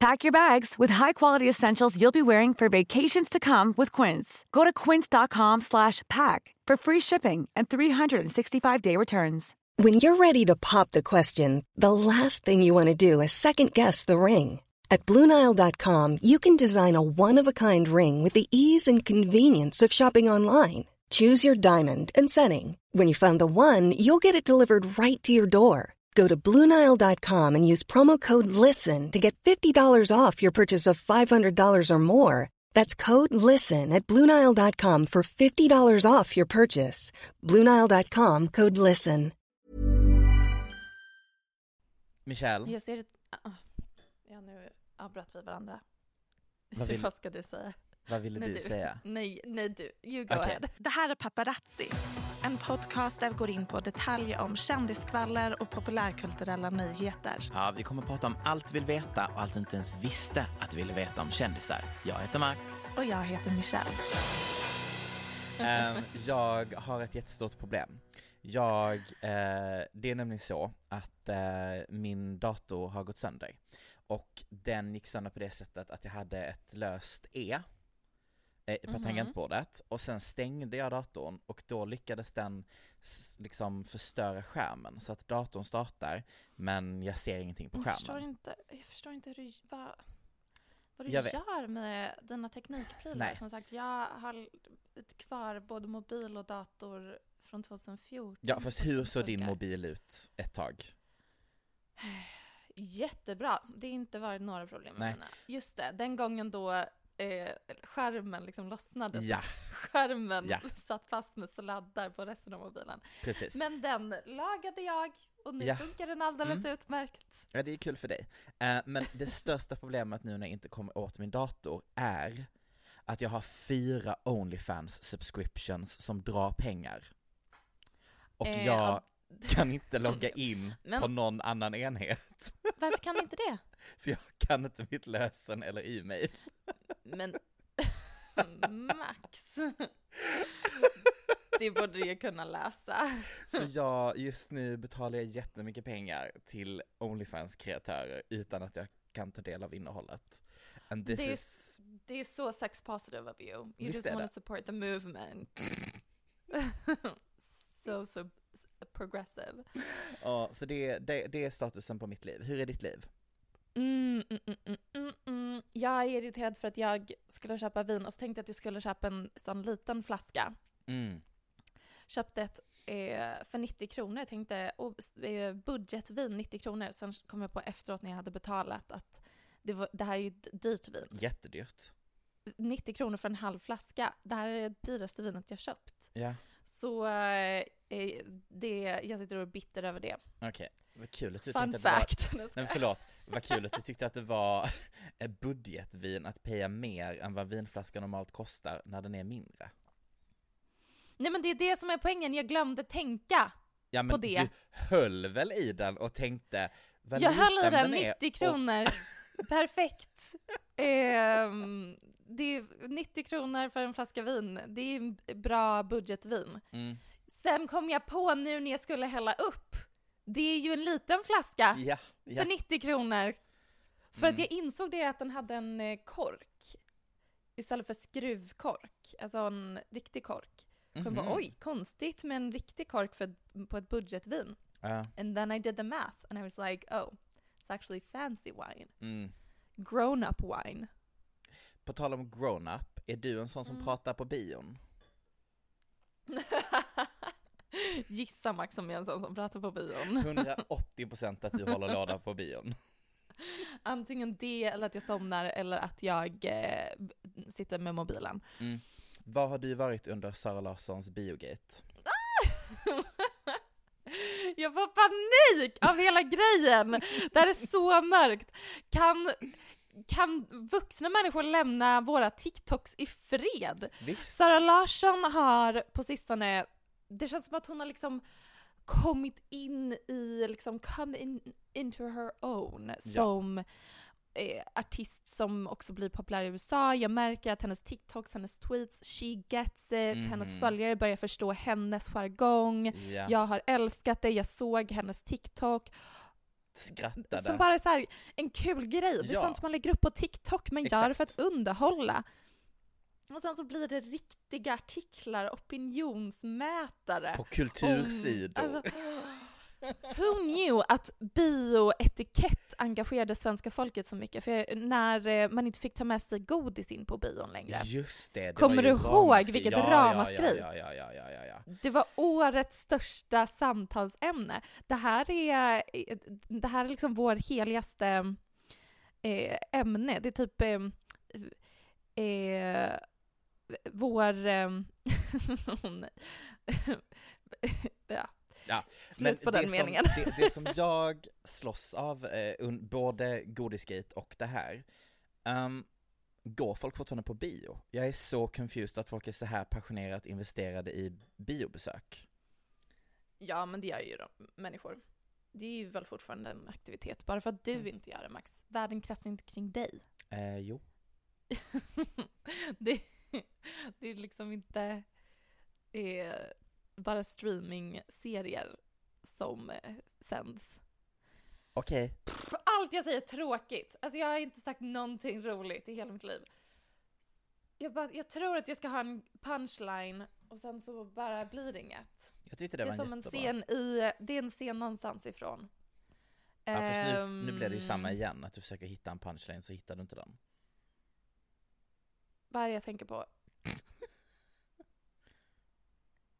Pack your bags with high-quality essentials you'll be wearing for vacations to come with Quince. Go to quince.com/pack for free shipping and 365-day returns. When you're ready to pop the question, the last thing you want to do is second guess the ring. At Bluenile.com, you can design a one of a kind ring with the ease and convenience of shopping online. Choose your diamond and setting. When you find the one, you'll get it delivered right to your door. Go to Bluenile.com and use promo code LISTEN to get $50 off your purchase of $500 or more. That's code LISTEN at Bluenile.com for $50 off your purchase. Bluenile.com code LISTEN. Michelle, Jag ser det... ah, Ja, nu avbröt vi varandra. Vad vill- Vad ska du säga? Vad ville Nej, du säga? Nej, nej du. You go Okej. ahead. Det här är Paparazzi. En podcast där vi går in på detaljer om kändiskvaller och populärkulturella nyheter. Ja, vi kommer prata om allt du vill veta och allt du inte ens visste att du ville veta om kändisar. Jag heter Max. Och jag heter Michelle. Ehm, jag har ett jättestort problem. Jag, eh, det är nämligen så att eh, min dator har gått sönder. Och den gick sönder på det sättet att jag hade ett löst E eh, på Mhm. tangentbordet och sen stängde jag datorn och då lyckades den liksom förstöra skärmen så att datorn startar men jag ser ingenting på Jag förstår skärmen. inte, jag förstår inte hur du, vad, vad du Jag vet. gör med dina teknikprylar. Nej. Som sagt, jag har kvar både mobil och dator från 2014. Ja fast hur såg din mobil ut ett tag? Jättebra. Det har inte varit några problem med Nej. mina. Just det, den gången då eh, skärmen liksom lossnade. Ja, Skärmen Ja. satt fast med sladdar på resten av mobilen. precis. Men den lagade jag och nu Ja. funkar den alldeles Mm. utmärkt. Ja, det är kul för dig. Eh, men det största problemet nu när jag inte kommer åt min dator är att jag har fyra Onlyfans subscriptions som drar pengar. Och Eh, jag ja. Kan inte logga in Men- på någon annan enhet. Varför kan inte det? För jag kan inte mitt lösen eller e-mail. Men Max. Det borde du ju kunna läsa. Så jag, just nu betalar jag jättemycket pengar till Onlyfans-kreatörer utan att jag kan ta del av innehållet. And this Det är, is... det är så sex positive of you. You Visst just want to support the movement. so, so progressive. Ja, så det, det, det är statusen på mitt liv. Hur är ditt liv? Mm, mm, mm, mm, mm, mm. Jag är irriterad för att jag skulle köpa vin och så tänkte jag att jag skulle köpa en sån liten flaska. Köpte ett eh, för 90 kronor. Jag tänkte oh, eh, budgetvin 90 kronor. Sen kom jag på efteråt när jag hade betalat att det, var, det här är ju ett dyrt vin. Jättedyrt. 90 kronor för en halv flaska. Det här är det dyraste vinet jag köpt. Ja, Så eh, det, jag sitter och är bitter över det. okej. Vad kul att du Fun tänkte att det var... fact. Nej, förlåt, vad kul att du tyckte att det var ett budgetvin att paya mer än vad vinflaskan normalt kostar när den är mindre. Nej men det är det som är poängen, jag glömde tänka. Ja men det. du höll väl i den och tänkte vad Jag höll i den är 90 kronor. Perfekt. Ehm, det är 90 kronor för en flaska vin. Det är en bra budgetvin. Och, mm, Sen kom jag på nu när jag skulle hälla upp. Det är ju en liten flaska ja, ja. för 90 kronor. För att Mm. jag insåg det att den hade en eh, kork. Istället för skruvkork. Alltså en riktig kork. Så jag bara, Mhm. oj, konstigt med en riktig kork för, på ett budgetvin. Ja, And then I did the math and I was like, oh, it's actually fancy wine. mm. Grown up wine. På tal om grown-up, är du en sån som Mm. pratar på bion? Gissa Max om jag är en sån som pratar på bion. 180% att du håller låda på bion. Antingen det eller att jag somnar eller att jag eh, sitter med mobilen. Mm. Vad har du varit under Sara Larssons biogate? Jag får panik av hela grejen! Det här är så mörkt. Kan, kan vuxna människor lämna våra TikToks i fred? Visst. Sara Larsson har på sistone, det känns som att hon har liksom kommit in i, liksom come in, into her own som eh, artist som också blir populär i USA. Jag märker att hennes TikToks, hennes tweets, she gets it, Mhm. hennes följare börjar förstå hennes jargong. Ja. Jag har älskat det, jag såg hennes TikTok. Skrattade. Som bara är så här, en kul grej. Det är Ja. sånt man lägger upp på TikTok, men gör det för att Exakt. underhålla. Och sen så blir det riktiga artiklar, opinionsmätare. På kultursidor. Om- alltså, who knew att bioetikett engagerade svenska folket så mycket? För när eh, man inte fick ta med sig godis in på bion längre. Just det, det Kommer du ihåg vilket ja, ramaskri? Ja, ja, ja, ja, ja, ja. Det var årets största samtalsämne. Det här är, det här är liksom vår heligaste eh, ämne. Det är typ eh, eh, vår... Eh, ja. Ja, Slut på den som, meningen. Det, det som jag slåss av, eh, un, både Godisgate och det här, ehm, går folk fortfarande på bio? Jag är så confused att folk är så här passionerat investerade i biobesök. ja, men det gör ju de människor. Det är ju väl fortfarande en aktivitet, bara för att du Mm. inte gör det Max. Världen kretsar inte kring dig. Eh, jo. det, det är liksom inte eh, bara streaming-serier som eh, sänds. Okej. Allt jag säger är tråkigt. Alltså jag har inte sagt någonting roligt i hela mitt liv. Jag, bara, jag tror att jag ska ha en punchline och sen så bara blir det inget. Jag tyckte Det, det, var som en jättebra. scen i, det är en scen någonstans ifrån. Ja, fast nu, nu blir det ju Ehm, samma igen, att du försöker hitta en punchline så hittar du inte den. Vad är det jag tänker på?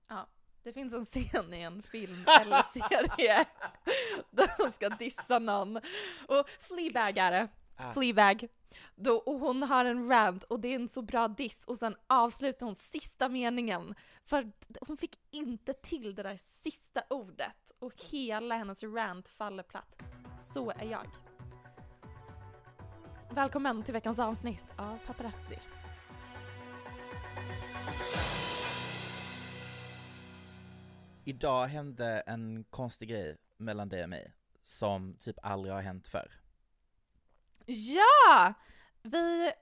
Ja, det finns en scen i en film eller serie där de ska dissa någon. Och Fleabag är det. Ah. Fleabag. Då, och hon har en rant och det är en så bra diss och sen avslutar hon sista meningen. För hon fick inte till det där sista ordet och hela hennes rant faller platt. Så är jag. Välkommen till veckans avsnitt av Paparazzi. Idag hände en konstig grej mellan dig och mig, som typ aldrig har hänt förr. Ja! Vi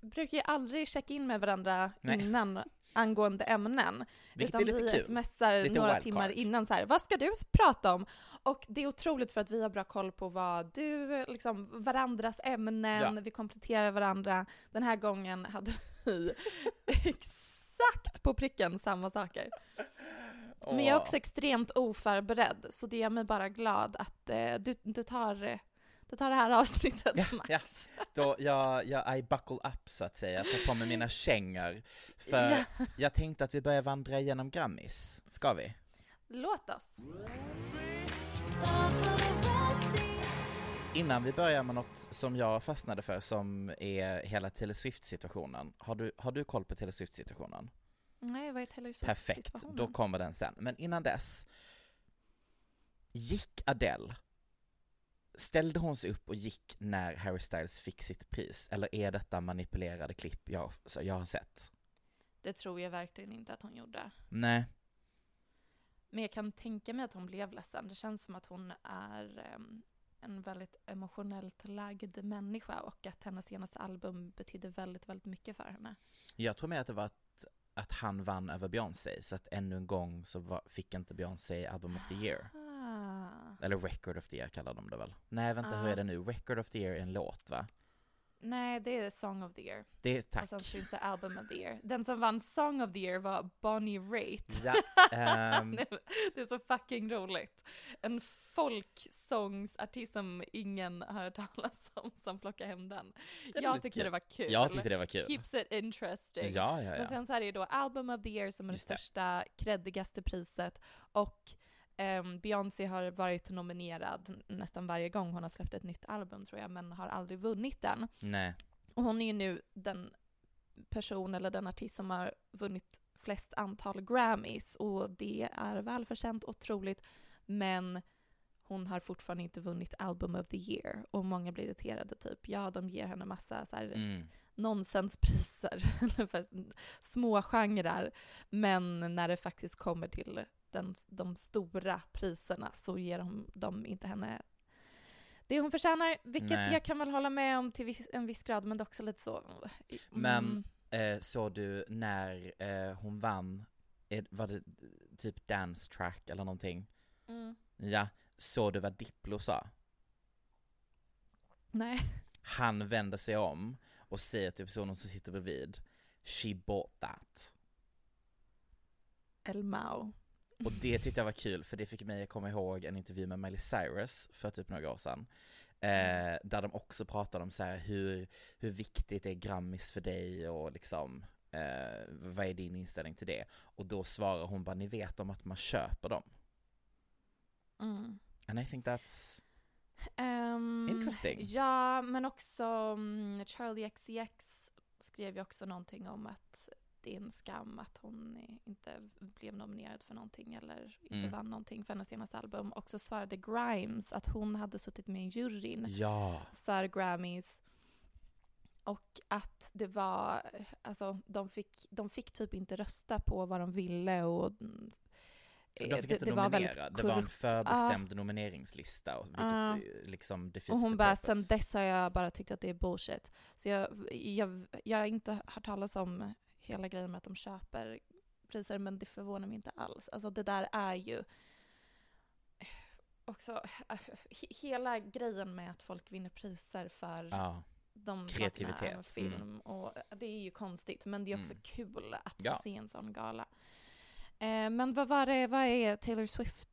brukar ju aldrig checka in med varandra Nej. innan angående ämnen. Vilket utan är lite vi kul. smsar Lite några wildcard. timmar innan så här, vad ska du prata om? Och det är otroligt för att vi har bra koll på vad du, liksom varandras ämnen, Ja. vi kompletterar varandra. Den här gången hade vi exakt på pricken samma saker. Men jag är också extremt oförberedd, så det gör mig bara glad att eh, du, du, tar, du tar det här avsnittet, Ja, Max. ja. Då jag, jag I buckle up så att säga, tar på mig mina kängor. För Ja. jag tänkte att vi börjar vandra igenom Grammis. Ska vi? Låt oss. Innan vi börjar med något som jag fastnade för som är hela Taylor Swift-situationen. Har du, har du koll på Taylor Swift-situationen? Nej, vad är Taylor Swift Perfekt, då kommer den sen. Men innan dess, gick Adele, ställde hon sig upp och gick när Harry Styles fick sitt pris? Eller är detta manipulerade klipp jag, så jag har sett? Det tror jag verkligen inte att hon gjorde. Nej, Men jag kan tänka mig att hon blev ledsen. Det känns som att hon är em, en väldigt emotionellt lagd människa och att hennes senaste album betydde väldigt, väldigt mycket för henne. jag tror mer att det var att, han vann över Beyoncé, så att ännu en gång så var, fick inte Beyoncé Album of the Year. Ah. Eller Record of the Year kallar de det väl? Nej vänta, hur Ah. är det nu? Record of the Year är en låt va? Nej, det är Song of the Year. Det är tack. Och sen finns det Album of the Year. Den som vann Song of the Year var Bonnie Raitt. Ja, ehm, det är så fucking roligt. En folksångsartist som ingen har hört talas om som plockar hem den. Jag tyckte kul. det var kul. Jag tyckte det var kul. Keeps it interesting. Ja, ja, Men ja. sen så är det då Album of the Year som är Just det det. största, creddigaste priset och um, Beyoncé har varit nominerad nästan varje gång hon har släppt ett nytt album tror jag, men har aldrig vunnit den. Nej. Och hon är ju nu den person eller den artist som har vunnit flest antal Grammys och det är välförtjänt och otroligt men hon har fortfarande inte vunnit Album of the Year och många blir irriterade typ, ja de ger henne massa så här Mm. nonsenspriser, små genrer. Men när det faktiskt kommer till den, de stora priserna så ger de, de inte henne det hon förtjänar, vilket Nej. jag kan väl hålla med om till viss, en viss grad, men det är också lite så... mm, Men eh, såg du när eh, hon vann, eh, var det typ dance track eller någonting? mm, Ja, såg du vad Diplo sa? nej. Han vänder sig om och säger till personen som sitter bredvid, She bought that. El Mao. Och det tyckte jag var kul, för det fick mig att komma ihåg en intervju med Miley Cyrus för typ några år sedan. Eh, där de också pratade om så här hur, hur viktigt är Grammis för dig och liksom eh, vad är din inställning till det? Och då svarar hon bara, ni vet om att man köper dem. Mm. And I think that's, Ehm, Interesting. Ja, men också mm, Charlie XCX skrev ju också någonting om att det är en skam att hon inte blev nominerad för någonting eller inte Mm. vann någonting för hennes senaste album. Och så svarade Grimes att hon hade suttit med i juryn ja, för Grammys. Och att det var, alltså de fick, de fick typ inte rösta på vad de ville och mm, de fick det, inte det var väldigt nominera, det var en förbestämd nomineringslista, och vilket eh, liksom defeats Och hon bara, sen dess har jag bara tyckt att det är bullshit. Så jag, jag, jag har inte hört talas om hela grejen med att de köper priser, men det förvånar mig inte alls. Alltså det där är ju också, he- hela grejen med att folk vinner priser för Ja, de Kreativitet, sakerna, film, mm. och det är ju konstigt, men det är också Mm. kul att Ja. få se en sån gala. Eh, men vad var det, vad är Taylor Swift?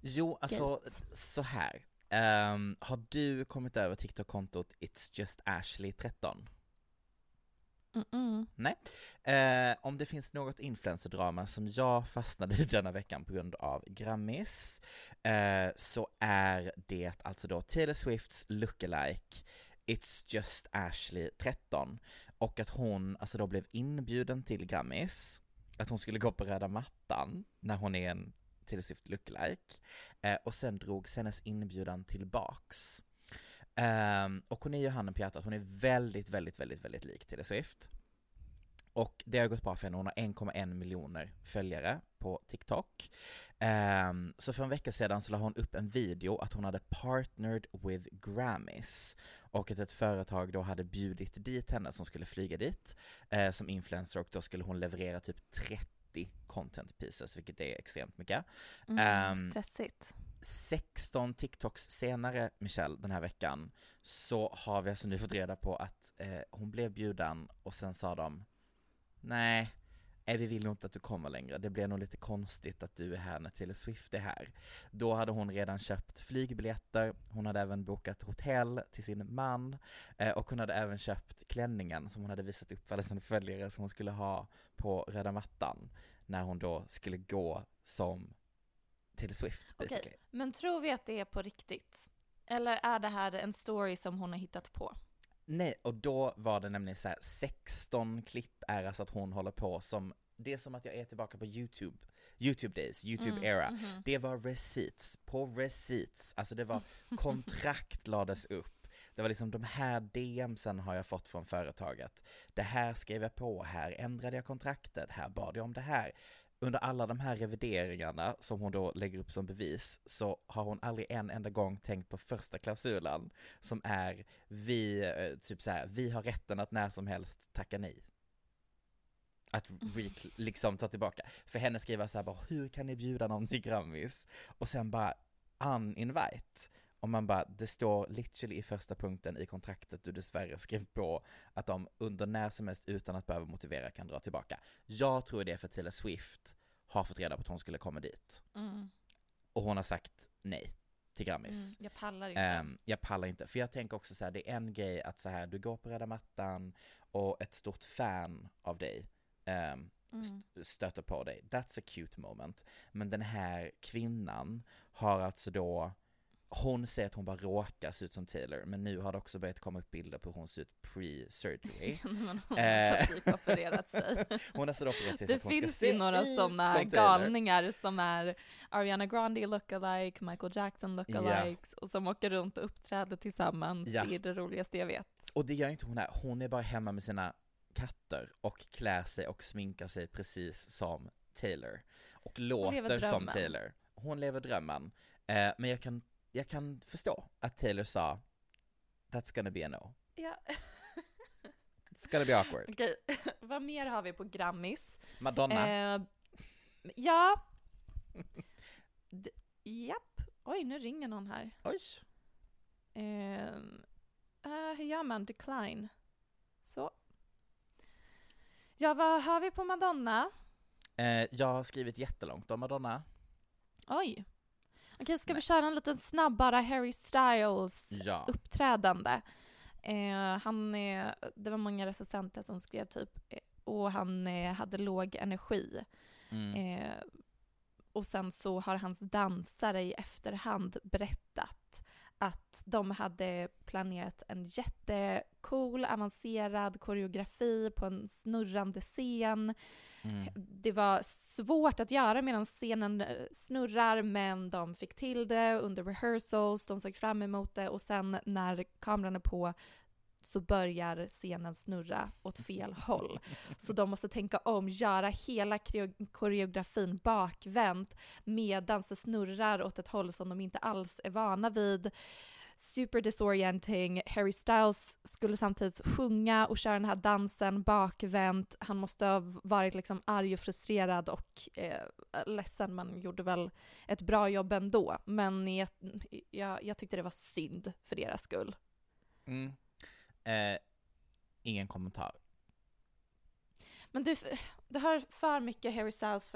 jo alltså Gate? så här. Ehm, har du kommit över TikTok-kontot It's Just Ashley 13? Mm-mm. Eh, om det finns något influencerdrama som jag fastnade i denna veckan på grund av Grammis, eh, så är det alltså då Taylor Swifts lookalike It's Just Ashley 13 och att hon alltså då blev inbjuden till Grammis, att hon skulle gå på röda mattan när hon är en Taylor Swift lookalike eh, och sen drogs hennes inbjudan tillbaks. Ehm, och hon är ju handen på hjärtat, hon är väldigt, väldigt, väldigt, väldigt lik Taylor Swift. Och det har gått bra för henne, hon har 1,1 miljoner följare på TikTok. Ehm, så för en vecka sedan så la hon upp en video att hon hade partnered with Grammys och att ett företag då hade bjudit dit henne som skulle flyga dit eh, som influencer och då skulle hon leverera typ 30 content pieces, vilket är extremt mycket. Mm, Ehm, stressigt. 16 TikToks senare, Michelle, den här veckan, så har vi alltså nu fått reda på att eh, hon blev bjuden och sen sa de Nej, nej, vi vill nog inte att du kommer längre. Det blir nog lite konstigt att du är här när Taylor Swift är här. Då hade hon redan köpt flygbiljetter, hon hade även bokat hotell till sin man eh, och hon hade även köpt klänningen som hon hade visat upp för alla sina följare som hon skulle ha på röda mattan när hon då skulle gå som Taylor Swift basically. Men tror vi att det är på riktigt? Eller är det här en story som hon har hittat på? Nej, och då var det nämligen så här 16 klipp är alltså att hon håller på som, det är som att jag är tillbaka på YouTube, YouTube days, YouTube Mm, era. mhm. Det var receipts på receipts, alltså det var kontrakt lades upp. Det var liksom de här DMsen har jag fått från företaget. Det här skrev jag på, här ändrade jag kontraktet, här bad jag om det här. Under alla de här revideringarna som hon då lägger upp som bevis så har hon aldrig en enda gång tänkt på första klausulen som är vi, eh, typ så här, vi har rätten att när som helst tacka nej. Att re, liksom ta tillbaka. För henne skriva så här bara, hur kan ni bjuda någon till Grammis? Och sen bara uninvite. Och man bara, det står literally i första punkten i kontraktet du dessvärre skrev på att de under när som helst utan att behöva motivera kan dra tillbaka. Jag tror det är för att Taylor Swift har fått reda på att hon skulle komma dit. Mm. Och hon har sagt nej till Mm. Grammis. Jag pallar inte. Ehm, jag pallar inte, för jag tänker också så här, det är en grej att så här, du går på röda mattan och ett stort fan av dig ehm, Mm. st- stöter på dig. That's a cute moment. Men den här kvinnan har alltså då, hon säger att hon bara råkar se ut som Taylor, men nu har det också börjat komma upp bilder på hur hon ser ut pre-surgery. Hon Eh. har plastikopererat sig. Hon har så opererat sig så Det att hon ska finns se ju några sådana som Taylor. galningar som är Ariana Grande lookalike, Michael Jackson lookalikes och som åker runt och uppträder tillsammans. Ja. Det är det roligaste jag vet. Och det gör inte hon här, hon är bara hemma med sina katter och klär sig och sminkar sig precis som Taylor. Och låter som. Taylor. Hon lever drömmen. Eh, men jag kan, jag kan förstå att Taylor sa That's gonna be a no. Ja. It's gonna be awkward. Okej, vad mer har vi på Grammis? Madonna. Eh, ja. D- japp. Oj, nu ringer någon här. Oj. Eh, hur gör man? Decline. Så. Ja, vad har vi på Madonna? Eh, jag har skrivit jättelångt om Madonna. Oj. Okej, ska vi Nej. köra en liten snabbare Harry Styles Ja. uppträdande? Eh, han, eh, det var många recensenter som skrev typ, eh, och han eh, hade låg energi. Mm. Eh, och sen så har hans dansare i efterhand berättat att de hade planerat en jättecool, avancerad koreografi på en snurrande scen. Mm. Det var svårt att göra medan scenen eh, snurrar, men de fick till det under rehearsals, de såg fram emot det och sen när kameran är på så börjar scenen snurra åt fel håll. Så de måste tänka om, göra hela koreografin bakvänt medan det snurrar åt ett håll som de inte alls är vana vid. Super disorienting. Harry Styles skulle samtidigt sjunga och köra den här dansen bakvänt. Han måste ha varit liksom arg och frustrerad och eh, ledsen, men gjorde väl ett bra jobb ändå. Men jag, jag, jag tyckte det var synd för deras skull. Mm. Eh, ingen kommentar. Men du, du har för mycket Harry Styles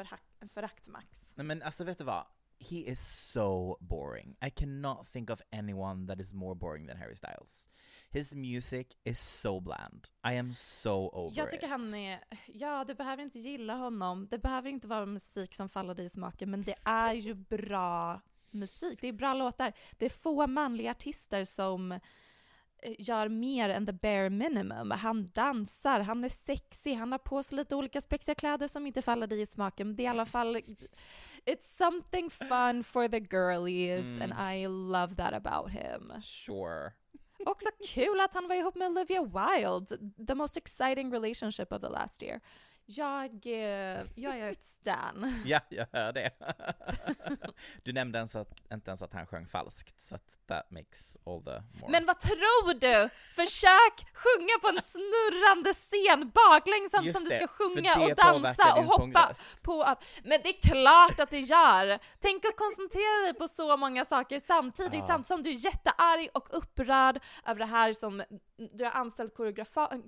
förakt, Max. Nej men alltså vet du vad? He is so boring. I cannot think of anyone that is more boring than Harry Styles. His music is so bland. I am so over Jag tycker it. han är, ja du behöver inte gilla honom, det behöver inte vara musik som faller dig i smaken, men det är ju bra musik, det är bra låtar. Det är få manliga artister som gör mer än the bare minimum. Han dansar, han är sexig, han har på sig lite olika spexiga kläder som inte faller dig i smaken, men det är i alla fall It's something fun for the girlies Mm. and I love that about him. Sure. Också kul att han var ihop med Olivia Wilde. The most exciting relationship of the last year. Jag, eh, jag är ett stan. Ja, jag hör det. du nämnde ens att, inte ens att han sjöng falskt, så att that makes all the more. Men vad tror du? Försök sjunga på en snurrande scen baklänges som du ska sjunga och dansa och hoppa sångröst. på. Men det är klart att det gör! Tänk att koncentrera dig på så många saker samtidigt, Ja. samtidigt som du är jättearg och upprörd över det här som du har anställt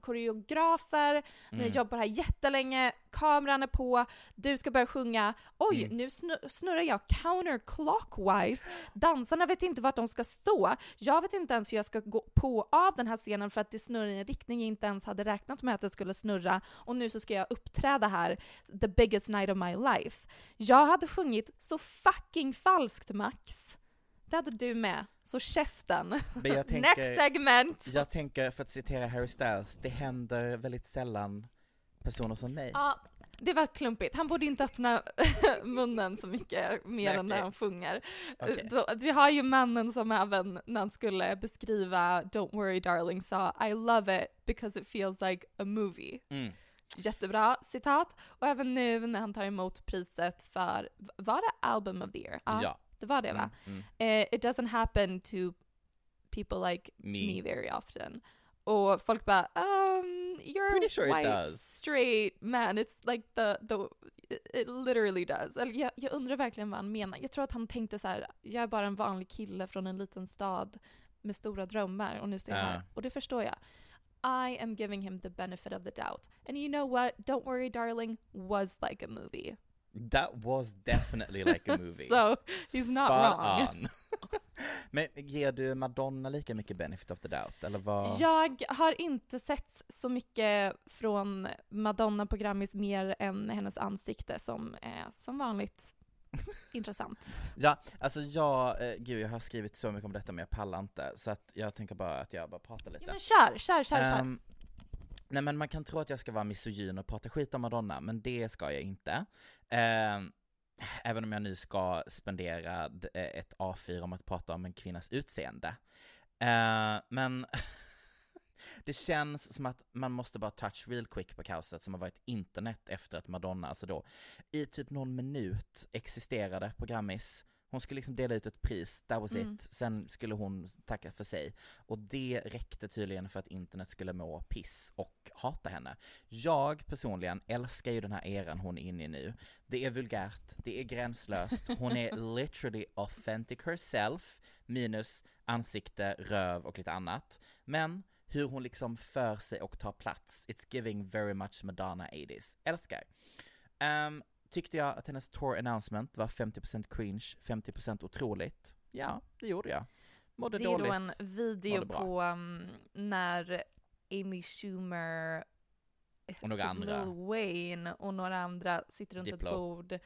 koreografer, ni har Mm. jobbat här jättelänge, kameran är på, du ska börja sjunga. Oj, Mm. nu snu- snurrar jag counterclockwise. Dansarna vet inte vart de ska stå. Jag vet inte ens hur jag ska gå på av den här scenen för att det snurrar i en riktning jag inte ens hade räknat med att det skulle snurra. Och nu så ska jag uppträda här, the biggest night of my life. Jag hade sjungit så fucking falskt Max. Det hade du med. Så käften. Tänker- Next segment! Jag tänker, för att citera Harry Styles, det händer väldigt sällan personer som mig. Ja, det var klumpigt. Han borde inte öppna munnen så mycket mer Nej, än när han sjunger. Då, vi har ju mannen som även när han skulle beskriva Don't worry darling sa I love it because it feels like a movie. Mm. Jättebra citat. Och även nu när han tar emot priset för, var det Album of the Year? Ja. Det var det va? Mm. Eh, it doesn't happen to people like Me. me, very often. Och folk bara um, you're Pretty sure it white does. straight man, it's like the, the it literally does. Eller jag, jag undrar verkligen vad han menar. Jag tror att han tänkte så här, jag är bara en vanlig kille från en liten stad med stora drömmar och nu står jag Ja. här. Och det förstår jag. I am giving him the benefit of the doubt. And you know what? Don't worry darling was like a movie. That was definitely like a movie. So he's not Spot wrong. on. Men ger du Madonna lika mycket benefit of the doubt, eller vad? Jag har inte sett så mycket från Madonna på Grammis mer än hennes ansikte som är som vanligt intressant. Ja, alltså jag, eh, gud jag har skrivit så mycket om detta men jag pallar inte, så att jag tänker bara att jag bara pratar lite. Ja, men kör, kör, kör, kör. Nej men man kan tro att jag ska vara misogyn och prata skit om Madonna, men det ska jag inte. Eh, även om jag nu ska spendera eh, ett A4 om att prata om en kvinnas utseende. Eh, men det känns som att man måste bara touch real quick på kaoset som har varit internet efter att Madonna, alltså då, i typ någon minut existerade på Grammis. Hon skulle liksom dela ut ett pris, that was Mm. it. Sen skulle hon tacka för sig. Och det räckte tydligen för att internet skulle må piss och hata henne. Jag personligen älskar ju den här eran hon är inne i nu. Det är vulgärt, det är gränslöst, hon är literally authentic herself, minus ansikte, röv och lite annat. Men hur hon liksom för sig och tar plats, it's giving very much Madonna 80s. Älskar. Ehm, tyckte jag att hennes tour announcement var 50% cringe, 50% otroligt? Ja, det gjorde jag. Mådde det är dåligt. då en video på um, när Amy Schumer, Och några typ andra. Lil Wayne och några andra sitter runt Diplo. ett bord.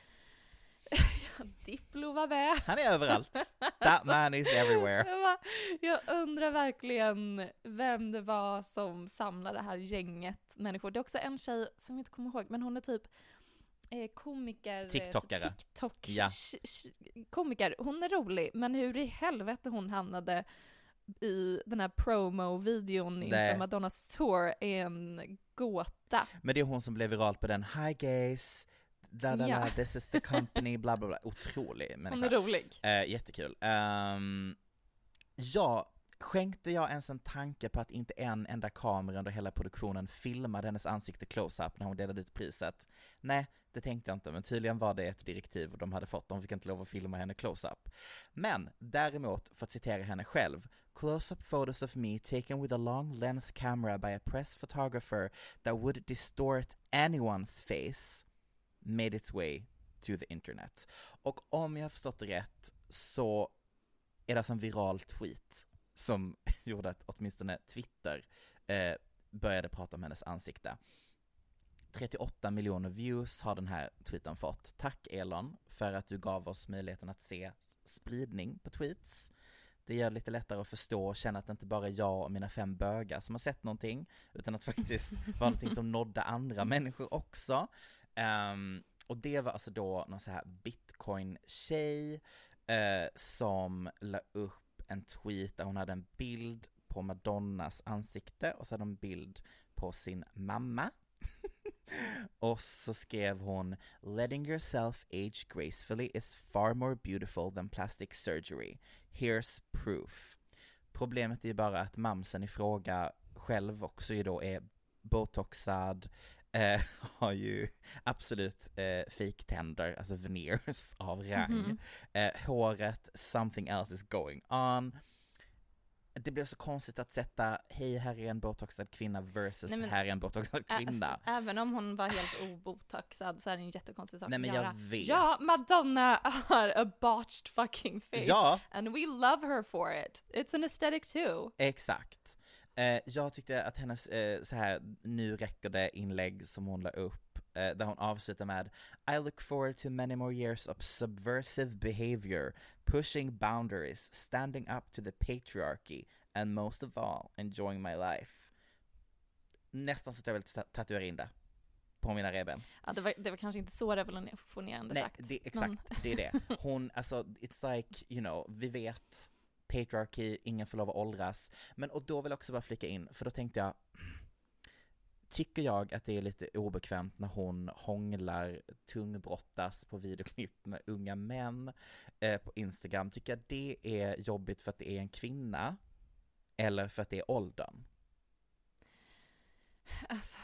Ja, Diplo var med. Han är överallt. That man is everywhere. Jag, undrar verkligen vem det var som samlade det här gänget människor. Det är också en tjej som jag inte kommer ihåg, men hon är typ eh, komiker, eh, TikTokare. TikTok, Ja. komiker. Hon är rolig, men hur i helvete hon hamnade i den här promo-videon inför. Madonnas tour är en gåta. Men det är hon som blev viral på den, Hi guys, da, da, Ja. this is the company, bla bla bla. Otrolig Hon människa. är rolig. Eh, jättekul. Um, ja, skänkte jag ens en tanke på att inte en enda kamera under hela produktionen filmade hennes ansikte close-up när hon delade ut priset? Nej, det tänkte jag inte, men tydligen var det ett direktiv de hade fått, de fick inte lov att filma henne close-up. Men däremot, för att citera henne själv, Close-up photos of me taken with a long lens camera by a press photographer that would distort anyone's face made its way to the internet. Och om jag har förstått det rätt så är det alltså en viral tweet som gjorde att åtminstone Twitter eh, började prata om hennes ansikte. 38 miljoner views har den här tweeten fått. Tack Elon för att du gav oss möjligheten att se spridning på tweets. Det gör det lite lättare att förstå och känna att det inte bara är jag och mina fem bögar som har sett någonting, utan att faktiskt vara någonting som nådde andra människor också. Um, och det var alltså då någon så här bitcoin-tjej uh, som la upp en tweet där hon hade en bild på Madonnas ansikte och så hade hon en bild på sin mamma. och så skrev hon Letting yourself age gracefully is far more beautiful than plastic surgery. Here's proof. Problemet är ju bara att mamsen i fråga själv också ju då är botoxad, eh, har ju absolut eh, fejktänder, alltså veneers av rang. Mhm. Eh, håret, something else is going on. Det blev så konstigt att sätta, hej här är en botoxad kvinna versus Nej, men- här är en botoxad Ä- kvinna. Även om hon var helt obotoxad så är det en jättekonstig sak Nej, men att jag göra. vet. Ja, Madonna har a botched fucking face. Ja, And we love her for it. It's an aesthetic too. exakt. Eh, jag tyckte att hennes, eh, så här, nu räcker det inlägg som hon la upp, eh, där hon avslutar med I look forward to many more years of subversive behavior, pushing boundaries, standing up to the patriarchy, and most of all, enjoying my life. Nästan så att jag vill ta- tatuera in det på mina revben. Ja, det, var, det var kanske inte så revolutionerande Nej, sagt. det, exakt, men- det är det. Hon, alltså, it's like, you know, vi vet, patriarchy, ingen får lov att åldras. Men, och då vill jag också bara flika in, för då tänkte jag, tycker jag att det är lite obekvämt när hon hånglar, tungbrottas på videoklipp med unga män eh, på Instagram, tycker jag det är jobbigt för att det är en kvinna, eller för att det är åldern? Alltså,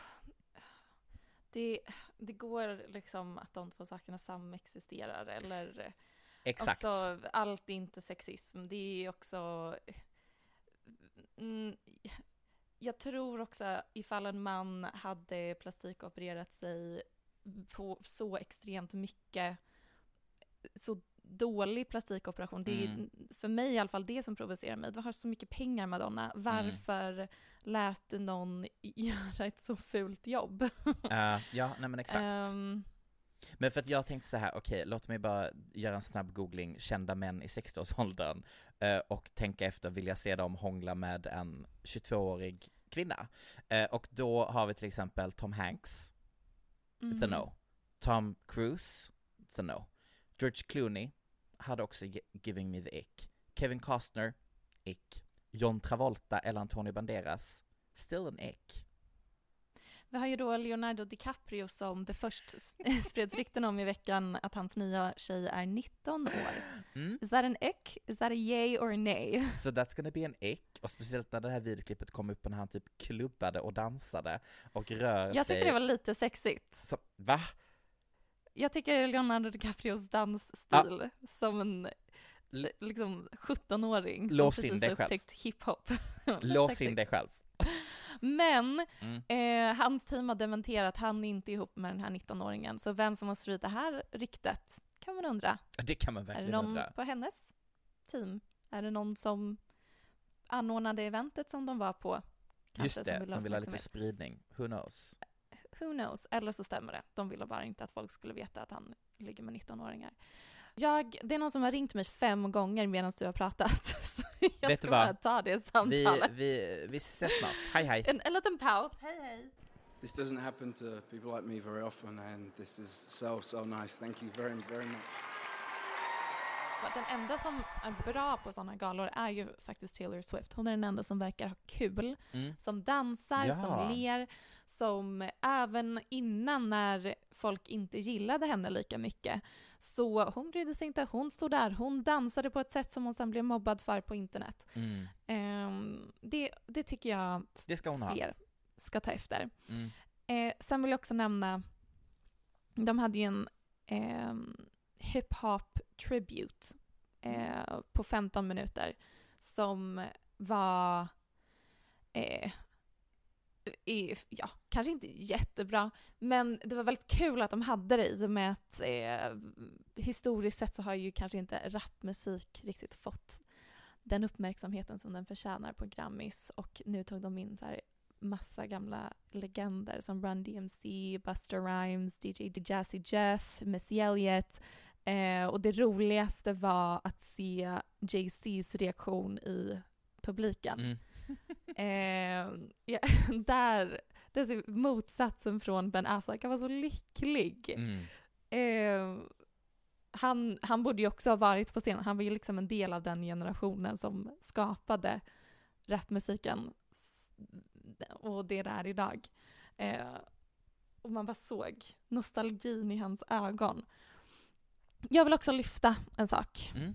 det, det går liksom att de två sakerna samexisterar eller Exakt. också allt är inte sexism. Det är också mm, jag tror också ifall en man hade plastikopererat sig på så extremt mycket så dålig plastikoperation. Det är Mm. för mig i alla fall det som provocerar mig. Du har så mycket pengar Madonna. Varför lät du någon göra ett så fult jobb? Eh, ja, nej men exakt. Ehm, Men för att jag tänkte så här, okej, låt mig bara göra en snabb googling, kända män i 60-årsåldern, eh, och tänka efter, vill jag se dem hångla med en 22-årig kvinna? Eh, och då har vi till exempel Tom Hanks, it's a mhm. no. Tom Cruise, it's a no. George Clooney hade också gi- giving me the ick. Kevin Costner, ick. John Travolta eller Antonio Banderas, still an ick. Vi har ju då Leonardo DiCaprio som det först spreds rykten om i veckan att hans nya tjej är 19 år. Mm. Is that an ick? Is that a yay or a nay? Så that's gonna be an ick, och speciellt när det här videoklippet kom upp när han typ klubbade och dansade och rör Jag sig. tyckte det var lite sexigt. Så, va? Jag tycker Leonardo DiCaprios dansstil som en liksom 17-åring som Lås in precis har upptäckt hiphop. Lås in dig själv. Men Mm. eh, hans team har dementerat att han inte är ihop med den här 19-åringen. Så vem som har spridit det här ryktet kan man undra. Det kan man Är det verkligen någon undra. på hennes team? Är det någon som anordnade eventet som de var på? Kanske, Just det, vill som vill ha lite spridning. Who knows? Who knows? Eller så stämmer det. De ville bara inte att folk skulle veta att han ligger med 19-åringar. Jag, det är någon som har ringt mig fem gånger medan du har pratat. Så jag Vet ska bara ta det Vi, samtalet. vi, vi ses snart. Hej hej. En, en liten paus. Hej hej. This doesn't happen to people like me very often, and this is so, so nice. Thank you very, very much. Den enda som är bra på sådana galor är ju faktiskt Taylor Swift. Hon är den enda som verkar ha kul, Mm. som dansar, Ja. som ler, som även innan när folk inte gillade henne lika mycket så hon brydde sig inte. Hon stod där, hon dansade på ett sätt som hon sen blev mobbad för på internet. Mm. Ehm, det, det tycker jag Det ska hon ha. fler ska ta efter. Mm. Eh, sen vill jag också nämna, de hade ju en ehm, hip-hop tribute eh, på 15 minuter som var eh, i, ja, kanske inte jättebra, men det var väldigt kul att de hade det i och med att eh, historiskt sett så har ju kanske inte rapmusik riktigt fått den uppmärksamheten som den förtjänar på Grammys och nu tog de in så här massa gamla legender som Run DMC, Buster Rhymes, DJ Jazzy Jeff, Missy Elliott. Eh, och det roligaste var att se Jay-Z's reaktion i publiken. Mm. Eh, ja, där, det är så motsatsen från Ben Affleck, han var så lycklig. Mm. Eh, han, han borde ju också ha varit på scenen, han var ju liksom en del av den generationen som skapade rapmusiken och det det är idag. Eh, och man bara såg nostalgin i hans ögon. Jag vill också lyfta en sak Mm.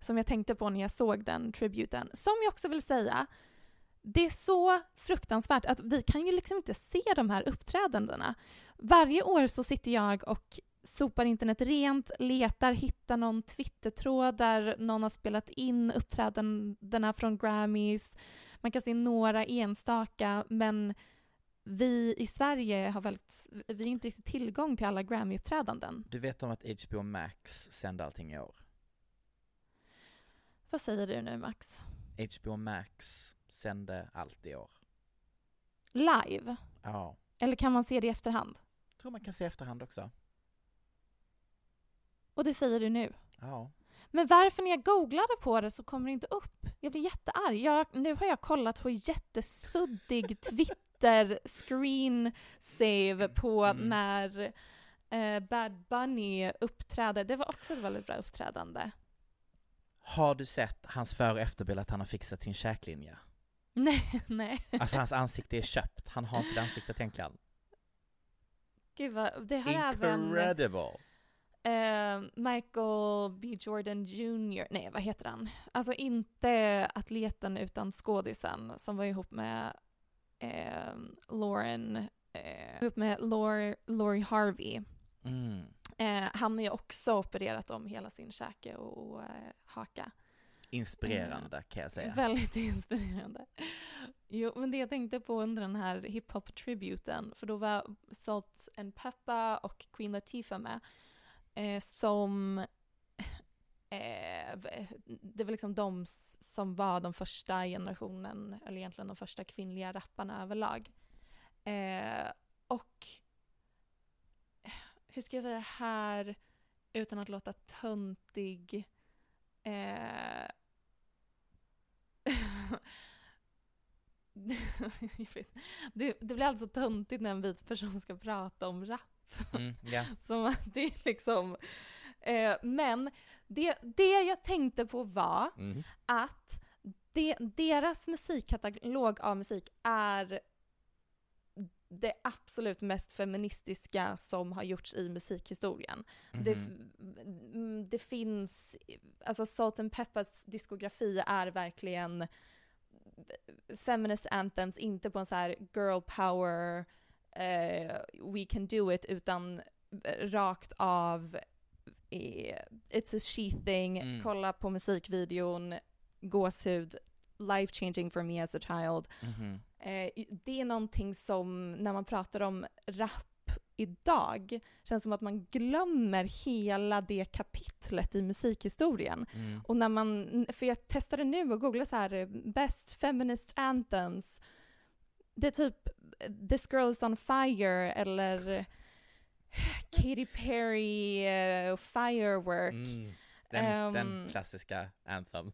som jag tänkte på när jag såg den tributen, som jag också vill säga, det är så fruktansvärt att vi kan ju liksom inte se de här uppträdandena. Varje år så sitter jag och sopar internet rent, letar, hittar någon Twittertråd där någon har spelat in uppträdandena från Grammys. Man kan se några enstaka, men vi i Sverige har väldigt, vi har inte riktigt tillgång till alla Grammy-uppträdanden. Du vet om att HBO Max sände allting i år? Vad säger du nu Max? HBO Max sände allt i år. Live? Ja. Eller kan man se det i efterhand? Jag tror man kan se i efterhand också. Och det säger du nu. Ja. Men varför när jag googlade på det så kommer det inte upp? Jag blir jättearg. Jag, nu har jag kollat på jättesuddig Twitter screen save på Mm. när eh, Bad Bunny uppträder. Det var också ett väldigt bra uppträdande. Har du sett hans före och efterbild att han har fixat sin käklinje? Nej, nej. Alltså hans ansikte är köpt, han har inte det ansiktet egentligen. Gud vad, det har även Incredible! eh, Michael B Jordan Jr. Nej, vad heter han? Alltså inte atleten utan skådisen som var ihop med eh, Lauren eh, upp med Lori, Lori Harvey. Mm. Eh, han har ju också opererat om hela sin käke och, och eh, haka. Inspirerande kan jag säga. Väldigt inspirerande. Jo, men det jag tänkte på under den här hiphop-tributen, för då var Salt and Peppa och Queen Latifah med, eh, som eh, det var liksom de som var de första generationen, eller egentligen de första kvinnliga rapparna överlag. Eh, och hur ska jag säga det här utan att låta töntig? Eh, det, det blir alltså töntigt när en vit person ska prata om rap. Mm, ja. Som att det är liksom... Eh, men det, det jag tänkte på var Mm. att de, deras musikkatalog av musik är det absolut mest feministiska som har gjorts i musikhistorien. Det, Mhm. mm, det finns, alltså Salt and Peppers diskografi är verkligen feminist anthems, inte på en så här girl power, eh, we can do it, utan rakt av it's a she thing, Mm. kolla på musikvideon, gåshud, life changing for me as a child. Mhm. Eh, det är någonting som, när man pratar om rap idag, känns som att man glömmer hela det kapitlet i musikhistorien. Mm. Och när man, för jag testade nu och googlade så här, eh, best feminist anthems, det är typ eh, This girl is on fire eller Katy Perry, eh, Firework. Mm. Den, den Ehm, klassiska anthem.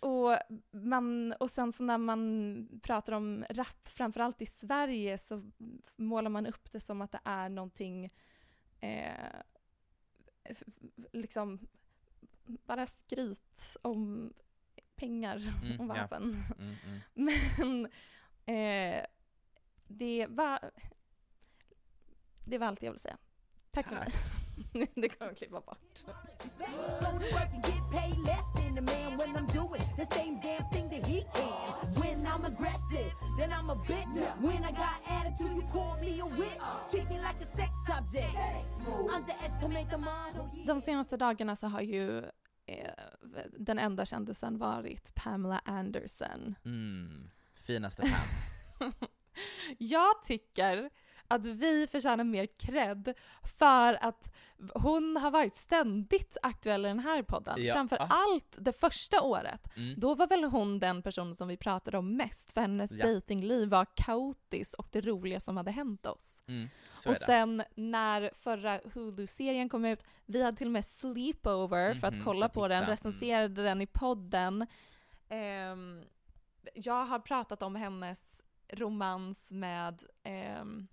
Och, man, och sen så när man pratar om rap, framförallt i Sverige, så målar man upp det som att det är någonting, eh, liksom, bara skryt om pengar Mm, och ja. vapen. Mm, mm. Men eh, det var, det var allt jag ville säga. Tack för mig. det kommer jag klippa bort. Go to work and get paid less than the man when I'm doing the same damn thing that he can. When I'm aggressive, then I'm a bitch. When I got attitude, you call me a witch. Treat me like a sex subject. Underestimate the mind. De senaste dagarna så har ju eh, den enda kändisen varit Pamela Anderson. Mm. Finaste Pam. Jag tycker att vi förtjänar mer cred för att hon har varit ständigt aktuell i den här podden. Ja. Framför Ah. allt det första året. Mm. Då var väl hon den person som vi pratade om mest för hennes Ja. datingliv var kaotiskt och det roliga som hade hänt oss. Mm. Och sen när förra Hulu-serien kom ut, vi hade till och med sleepover för att Mhm, kolla på den, titta. Mm. recenserade den i podden. Ehm, jag har pratat om hennes romans med ehm,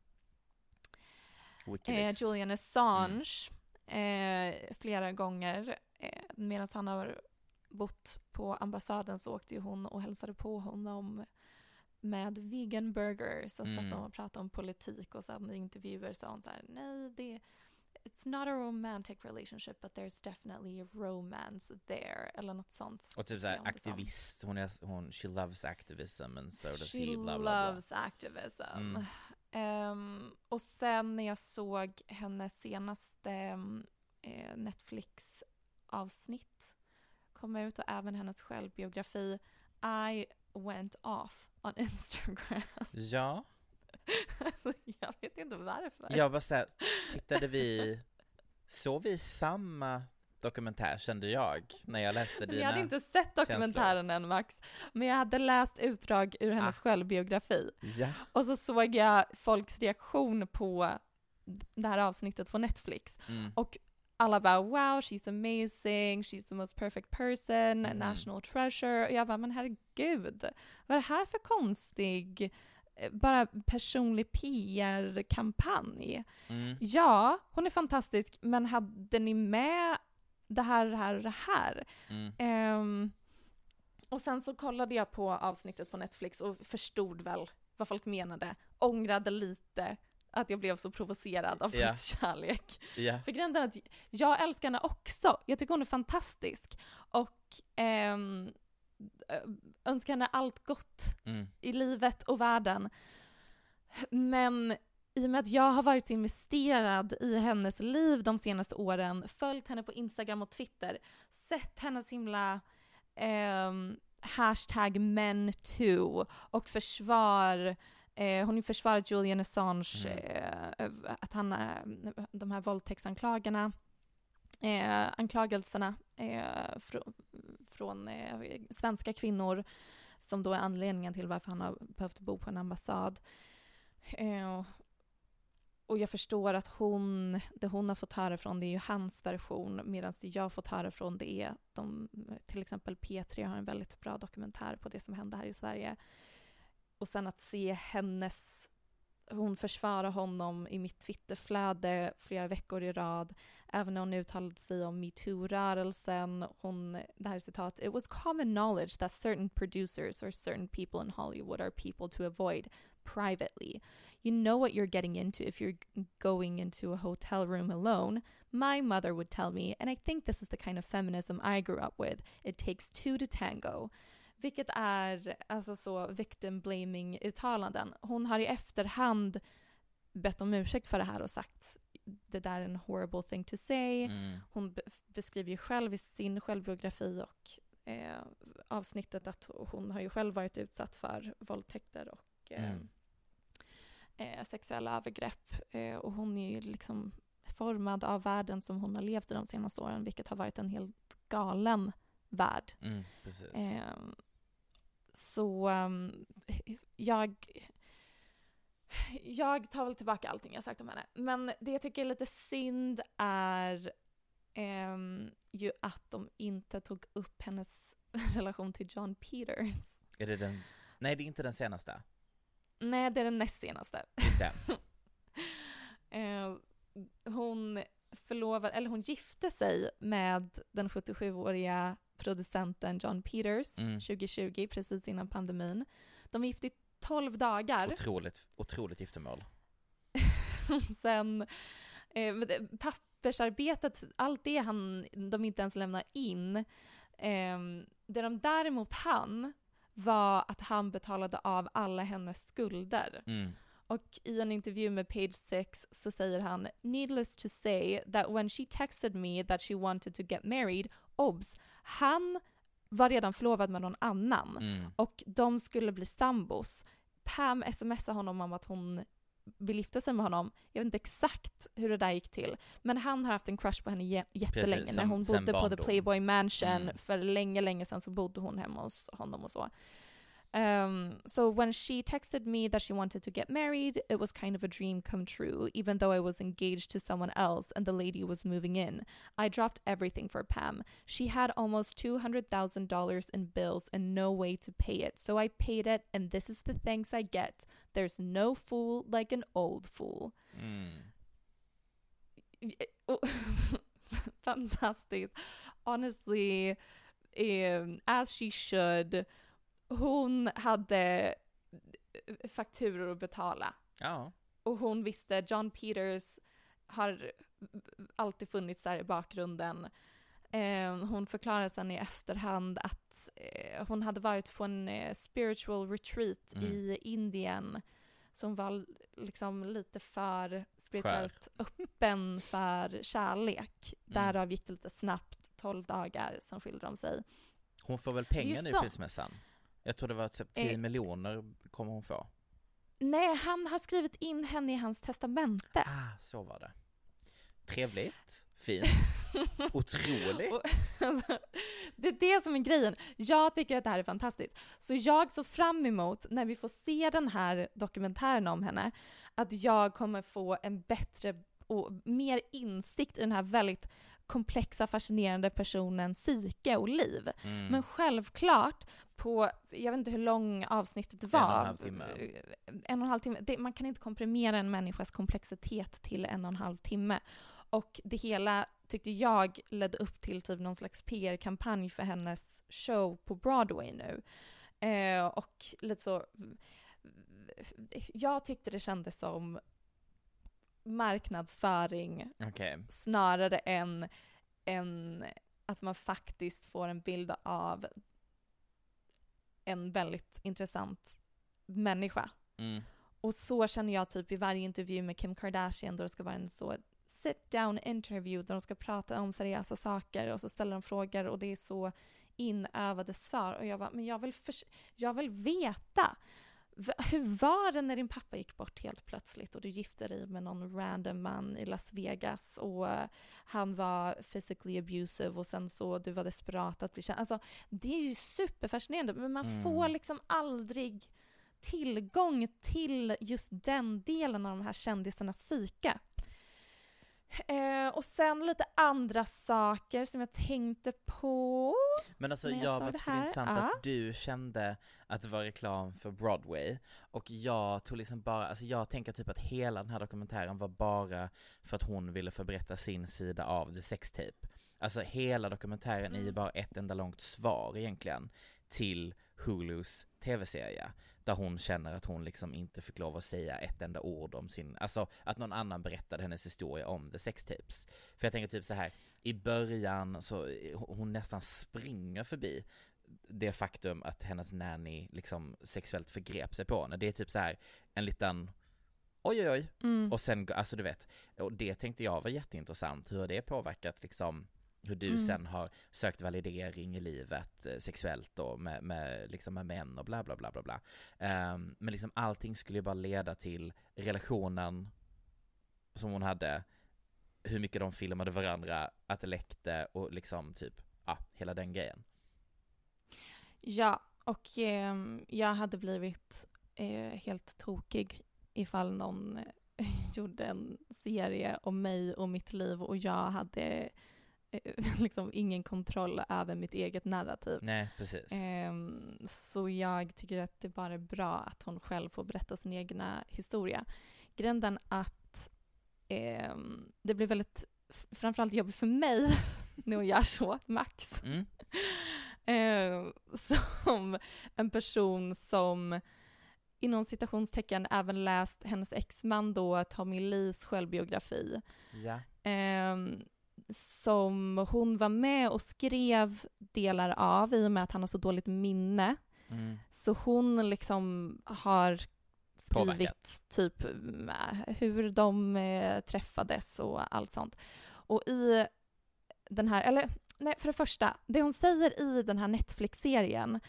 eh. Julian Assange eh, flera gånger. Eh, Medan han har bott på ambassaden så åkte ju hon och hälsade på honom med vegan burgers och satt Mm. de och pratade om politik och sen i intervjuer sa hon så här, nej det It's not a romantic relationship but there's definitely a romance there eller något sånt. Och typ såhär aktivist, hon, är, hon, she loves activism and so does She he, bla. loves activism. Mm. Ehm, och sen när jag såg hennes senaste eh, Netflix-avsnitt komma ut och även hennes självbiografi I went off on Instagram. Ja, Alltså, jag vet inte varför. jag bara såhär, tittade vi, såg vi samma dokumentär kände jag när jag läste dina jag hade inte sett dokumentären än Max, men jag hade läst utdrag ur hennes Ah. självbiografi. Ja, Och så såg jag folks reaktion på det här avsnittet på Netflix. mm. Och alla bara wow, she's amazing, she's the most perfect person, Mm. national treasure. Och jag bara, men herregud, vad är det här för konstig, eh, bara personlig PR-kampanj? Mm. Ja, hon är fantastisk, men hade ni med det här, det här och det här? Mm. Ehm, och sen så kollade jag på avsnittet på Netflix och förstod väl vad folk menade. Ångrade lite att jag blev så provocerad av folks kärlek. Ja, För grejen är att jag älskar henne också. Jag tycker hon är fantastisk. Och ehm, önskar henne allt gott mm. i livet och världen. Men i och med att jag har varit så investerad i hennes liv de senaste åren, följt henne på Instagram och Twitter, sett hennes himla ehm, hashtag men too och försvar Eh, hon försvarar Julian Assange, eh, att han, eh, de här våldtäktsanklagarna, eh, anklagelserna eh, fr från eh, svenska kvinnor som då är anledningen till varför han har behövt bo på en ambassad. Eh, och jag förstår att hon, det hon har fått höra från det är ju hans version medan det jag har fått höra från det är de, till exempel P3 har en väldigt bra dokumentär på det som hände här i Sverige. Och sen att se hennes, hon försvarar honom i mitt Twitterflöde flera veckor i rad, även när hon uttalade sig om metoo-rörelsen, hon, det här citat, it was common knowledge that certain producers or certain people in Hollywood are people to avoid privately. You know what you're getting into if you're going into a hotel room alone. My mother would tell me, and I think this is the kind of feminism I grew up with, it takes two to tango. Vilket är alltså så victim blaming uttalanden. Hon har i efterhand bett om ursäkt för det här och sagt det där är en horrible thing to say. Mm. Hon be beskriver ju själv i sin självbiografi och eh, avsnittet att hon har ju själv varit utsatt för våldtäkter och eh, Mm. Eh, sexuella övergrepp. Eh, och hon är ju liksom formad av världen som hon har levt i de senaste åren, vilket har varit en helt galen värld. Mm, precis. Ehm, så ehm, jag, jag tar väl tillbaka allting jag sagt om henne. Men det jag tycker är lite synd är ehm, ju att de inte tog upp hennes relation till John Peters. Är det den, nej det är inte den senaste. Nej, det är den näst senaste. Just det. Eh, hon förlovade, eller hon gifte sig med den 77-åriga producenten John Peters Mm. 2020, precis innan pandemin. De var gifta i 12 dagar. Otroligt, otroligt giftermål. Sen eh, pappersarbetet, allt det han, de inte ens lämnar in. Eh, det de däremot hann var att han betalade av alla hennes skulder. Mm. Och i en intervju med Page Six så säger han “Needless to say that when she texted me that she wanted to get married, obs, han var redan förlovad med någon annan Mm. och de skulle bli sambos. Pam smsade honom om att hon vill gifta sig med honom. Jag vet inte exakt hur det där gick till, men han har haft en crush på henne jä- jättelänge. Precis, När sen- hon bodde på The. Playboy Mansion Mm. för länge, länge sedan så bodde hon hemma hos honom och så. Um, so when she texted me that she wanted to get married, it was kind of a dream come true, even though I was engaged to someone else and the lady was moving in. I dropped everything for Pam. She had almost $200,000 in bills and no way to pay it, so I paid it, and this is the thanks I get. There's no fool like an old fool. Mm. Fantastiskt. Honestly, um, as she should. Hon hade eh, fakturor att betala. Ja. Och hon visste, John Peters har alltid funnits där i bakgrunden. Eh, hon förklarade sen i efterhand att eh, hon hade varit på en eh, spiritual retreat Mm. i Indien som var liksom lite för spirituellt öppen för kärlek. Därav gick det lite snabbt, 12 dagar, sen skilde de sig. Hon får väl pengar nu i sånt. Jag tror det var typ 10 Eh. miljoner kommer hon få. Nej, han har skrivit in henne i hans testamente. Ah, så var det. Trevligt, fint, otroligt. Och- alltså, det är det som är grejen. Jag tycker att det här är fantastiskt. Så jag såg fram emot, när vi får se den här dokumentären om henne, att jag kommer få en bättre och mer insikt i den här väldigt komplexa, fascinerande personens psyke och liv. Mm. Men självklart, på, jag vet inte hur lång avsnittet En var. och en halv timme. En och en halv timme. Det, man kan inte komprimera en människas komplexitet till en och en halv timme. Och det hela tyckte jag ledde upp till typ någon slags PR-kampanj för hennes show på Broadway nu. Eh, och lite så... Jag tyckte det kändes som marknadsföring Okej. snarare än, än att man faktiskt får en bild av en väldigt intressant människa. Mm. och så känner jag typ i varje intervju med Kim Kardashian då det ska vara en så sit down interview där de ska prata om seriösa saker och så ställer de frågor och det är så inövade svar och jag bara, men jag vill, jag vill veta. Hur var det när din pappa gick bort helt plötsligt och du gifte dig med någon random man i Las Vegas och eh, han var physically abusive och sen så du var desperat att bli känd. Alltså det är ju superfascinerande men man Mm. får liksom aldrig tillgång till just den delen av de här kändisarnas psyke. Eh, och sen lite andra saker som jag tänkte på. Men alltså jag jag var det här, intressant ja. att du kände att det var reklam för Broadway och jag tog liksom bara, alltså jag tänker typ att hela den här dokumentären var bara för att hon ville få berätta sin sida av the sextape. Alltså hela dokumentären är ju Mm. bara ett enda långt svar egentligen till Hulus tv-serie där hon känner att hon liksom inte fick lov att säga ett enda ord om sin, alltså att någon annan berättade hennes historia om the sextapes. För jag tänker typ så här i början så eh, hon nästan springer förbi det faktum att hennes nanny liksom sexuellt förgrep sig på henne. Det är typ så här en liten oj oj oj Mm. och sen, alltså du vet, och det tänkte jag var jätteintressant, hur har det påverkat liksom hur du Mm. sen har sökt validering i livet eh, sexuellt och med, med, liksom med män och bla bla bla bla bla. Ehm, men liksom allting skulle ju bara leda till relationen som hon hade, hur mycket de filmade varandra, att det läckte och liksom typ, ja, hela den grejen. Ja, och ehm, jag hade blivit eh, helt tokig ifall någon eh, gjorde en serie om mig och mitt liv och jag hade eh, liksom ingen kontroll över mitt eget narrativ. Nej, precis. Ehm, så jag tycker att det bara är bra att hon själv får berätta sin egna historia. Grejen är den att ehm, det blir väldigt, framförallt jobbigt för mig när hon gör så, Max. Mm. Ehm, som en person som inom citationstecken även läst hennes exman då, Tommy Lees självbiografi. Ja. Ehm, som hon var med och skrev delar av i och med att han har så dåligt minne. Mm. Så hon liksom har skrivit Påverkat. typ med hur de eh, träffades och allt sånt. Och i den här, eller nej, för det första, det hon säger i den här Netflix-serien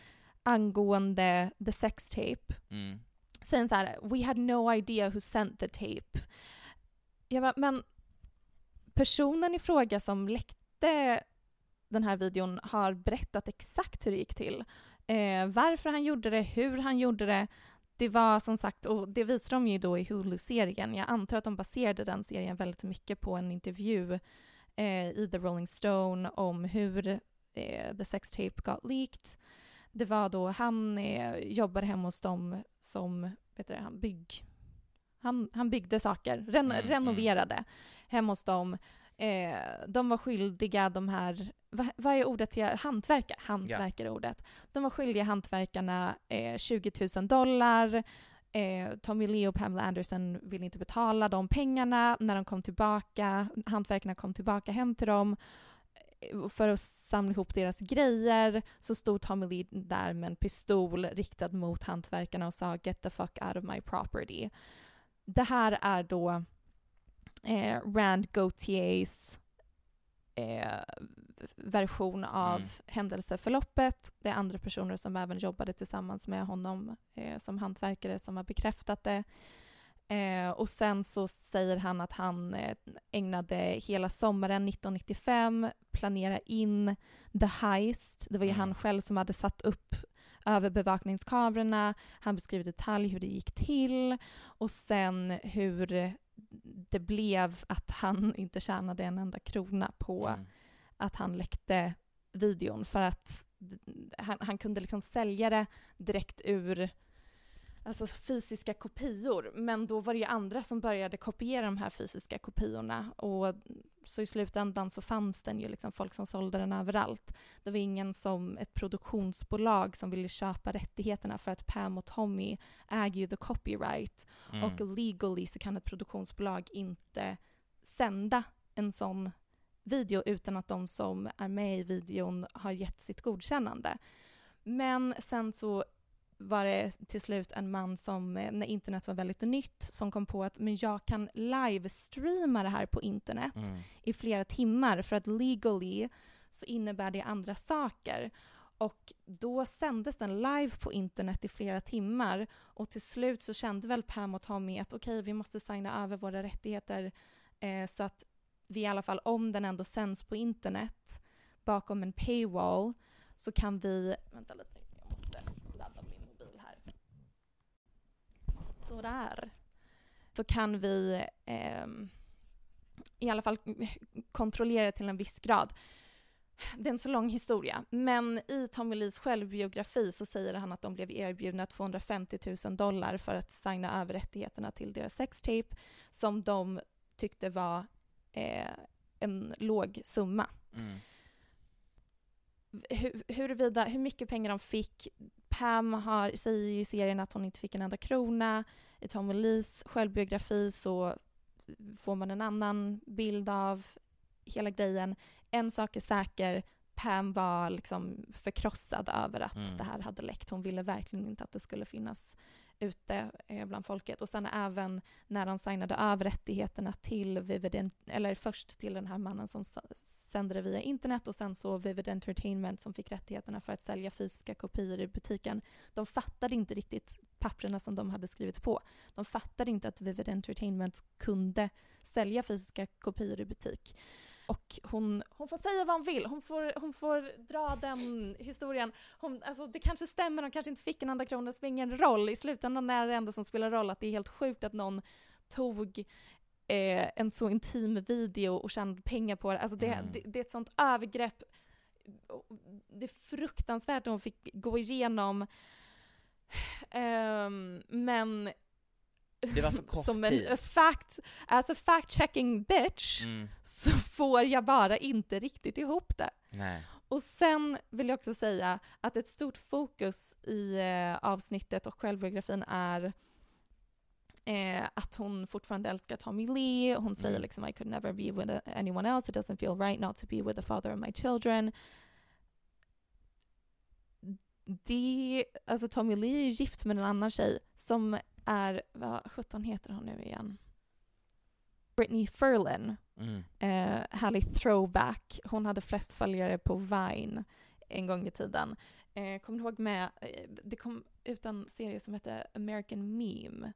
angående the sex tape, Mm. säger så här, we had no idea who sent the tape. Jag bara, men personen i fråga som läckte den här videon har berättat exakt hur det gick till. Eh, varför han gjorde det, hur han gjorde det. Det var som sagt, och det visar de ju då i Hulu-serien. Jag antar att de baserade den serien väldigt mycket på en intervju eh, i The Rolling Stone om hur eh, the sex tape got leaked. Det var då han eh, jobbade hemma hos dem som, vet du det, han bygg... Han, han byggde saker, ren, Mm, renoverade hemma hos dem. Eh, de var skyldiga de här, vad, vad är ordet till hantverkare? Hantverkare är ordet. De var skyldiga hantverkarna eh, 20 000 dollar. Eh, Tommy Lee och Pamela Anderson ville inte betala de pengarna när de kom tillbaka. Hantverkarna kom tillbaka hem till dem eh, för att samla ihop deras grejer så stod Tommy Lee där med en pistol riktad mot hantverkarna och sa “Get the fuck out of my property”. Det här är då eh, Rand Gautiers eh, version av Mm. händelseförloppet. Det är andra personer som även jobbade tillsammans med honom eh, som hantverkare som har bekräftat det. Eh, och sen så säger han att han eh, ägnade hela sommaren 1995 planera in the heist. Det var ju Mm. han själv som hade satt upp överbevakningskamerorna. Han beskriver i detalj hur det gick till och sen hur det blev att han inte tjänade en enda krona på Mm. att han läckte videon för att han, han kunde liksom sälja det direkt ur alltså fysiska kopior. Men då var det ju andra som började kopiera de här fysiska kopiorna och så i slutändan så fanns den ju liksom folk som sålde den överallt. Det var ingen som, ett produktionsbolag som ville köpa rättigheterna för att Pam och Tommy äger ju the copyright Mm. och legally så kan ett produktionsbolag inte sända en sån video utan att de som är med i videon har gett sitt godkännande. Men sen så var det till slut en man som, eh, när internet var väldigt nytt, som kom på att men jag kan livestreama det här på internet Mm. i flera timmar för att legally så innebär det andra saker. Och då sändes den live på internet i flera timmar och till slut så kände väl Pam och Tommy att okej, vi måste signa över våra rättigheter eh, så att vi i alla fall, om den ändå sänds på internet bakom en paywall, så kan vi... Vänta lite, jag måste ladda min mobil här. Sådär. Så kan vi ehm, i alla fall kontrollera till en viss grad. Det är en så lång historia, men i Tommy Lees självbiografi så säger han att de blev erbjudna 250 000 dollar för att signa över rättigheterna till deras sextape som de tyckte var eh, en låg summa. Mm. Hur, huruvida, hur mycket pengar de fick, Pam har, säger ju i serien att hon inte fick en enda krona. I Tommy Lees självbiografi så får man en annan bild av hela grejen. En sak är säker, Pam var liksom förkrossad över att Mm. det här hade läckt. Hon ville verkligen inte att det skulle finnas ute eh, bland folket. Och sen även när de signade av rättigheterna till Vividen, eller först till den här mannen som sände det via internet och sen så Vivid Entertainment som fick rättigheterna för att sälja fysiska kopior i butiken. De fattade inte riktigt papperna som de hade skrivit på. De fattade inte att Vivid Entertainment kunde sälja fysiska kopior i butik. Och hon, hon får säga vad hon vill, hon får, hon får dra den historien. Hon, alltså, det kanske stämmer, de kanske inte fick en enda krona, det spelar ingen roll. I slutändan är det enda som spelar roll att det är helt sjukt att någon tog eh, en så intim video och tjänade pengar på det. Alltså det, Mm. det, det är ett sånt övergrepp. Det är fruktansvärt att hon fick gå igenom. Ehm, men Det var för kort som en tid. a fact, as a fact checking bitch Mm. så får jag bara inte riktigt ihop det. Nej. Och sen vill jag också säga att ett stort fokus i eh, avsnittet och självbiografin är eh, att hon fortfarande älskar Tommy Lee. Hon säger Mm. liksom I could never be with anyone else. It doesn't feel right not to be with the father of my children. Det, alltså Tommy Lee är gift med en annan tjej som är, vad 17 heter hon nu igen? Britney Ferlin Mm. eh, härlig throwback. Hon hade flest följare på Vine en gång i tiden. Eh, kommer du ihåg med, eh, det kom ut en serie som hette American Meme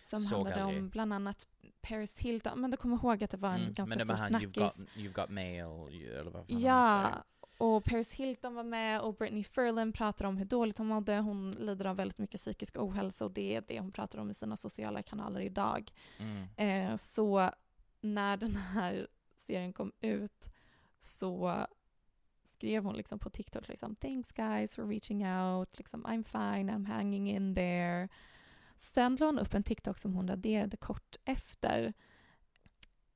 som Såg handlade aldrig. om bland annat Paris Hilton, men du kommer ihåg att det var en Mm. ganska Men det stor var han You've snackis. got, you've got mail, eller vad fan Ja. Och Paris Hilton var med och Britney Ferlin pratar om hur dåligt hon mådde. Hon lider av väldigt mycket psykisk ohälsa och det är det hon pratar om i sina sociala kanaler idag. Mm. Eh, så när den här serien kom ut så skrev hon liksom på TikTok liksom “Thanks guys for reaching out”, liksom “I'm fine, I'm hanging in there”. Sen la hon upp en TikTok som hon raderade kort efter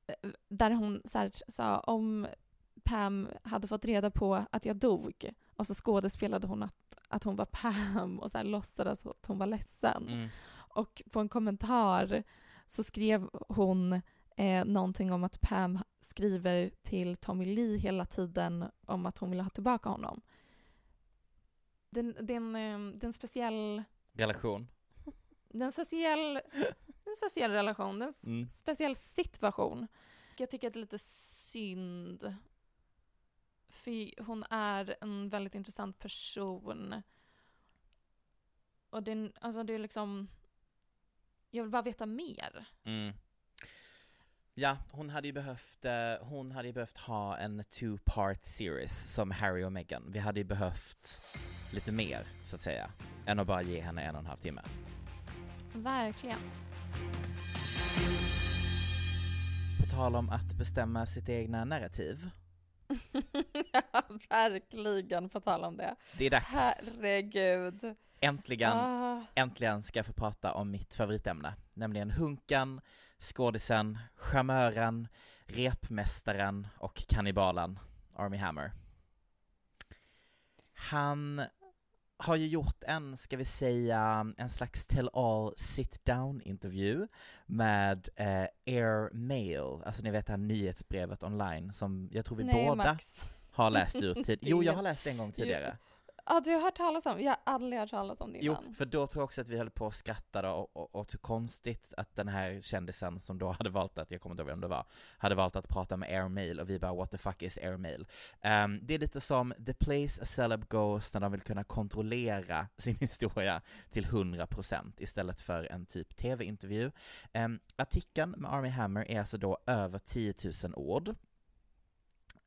eh, där hon så här, sa om Pam hade fått reda på att jag dog och så skådespelade hon att, att hon var Pam och så här låtsades att hon var ledsen. Mm. Och på en kommentar så skrev hon eh, någonting om att Pam skriver till Tommy Lee hela tiden om att hon vill ha tillbaka honom. Det, är en, speciell Relation. det är en speciell, en speciell relation, det är en Mm. speciell situation. Jag tycker att det är lite synd. För hon är en väldigt intressant person. Och det är, alltså det är liksom... Jag vill bara veta mer. Mm. Ja, hon hade ju behövt, eh, hon hade ju behövt ha en two-part series som Harry och Meghan. Vi hade ju behövt lite mer, så att säga, än att bara ge henne en och en halv timme. Verkligen. På tal om att bestämma sitt egna narrativ. ja, verkligen, på tal om det. Det är dags. Herregud. Äntligen, Ah. äntligen ska jag få prata om mitt favoritämne, nämligen hunkan, skådisen, charmören, repmästaren och kannibalen Army Hammer. Han har ju gjort en, ska vi säga, en slags tell-all sit-down intervju med eh, Air Mail, alltså ni vet det här nyhetsbrevet online som jag tror vi Nej, båda Max. har läst ur tid. Det är Jo, jag har läst det en gång tidigare. Ja, du har hört talas om, jag har aldrig hört talas om det Jo, innan. för då tror jag också att vi höll på och, och, och hur konstigt att den här kändisen som då hade valt att, jag kommer inte ihåg vem det var, hade valt att prata med airmail och vi bara what the fuck is airmail? Um, det är lite som the place a celeb goes när de vill kunna kontrollera sin historia till 100% istället för en typ tv-intervju. Um, artikeln med Army Hammer är alltså då över 10 000 ord.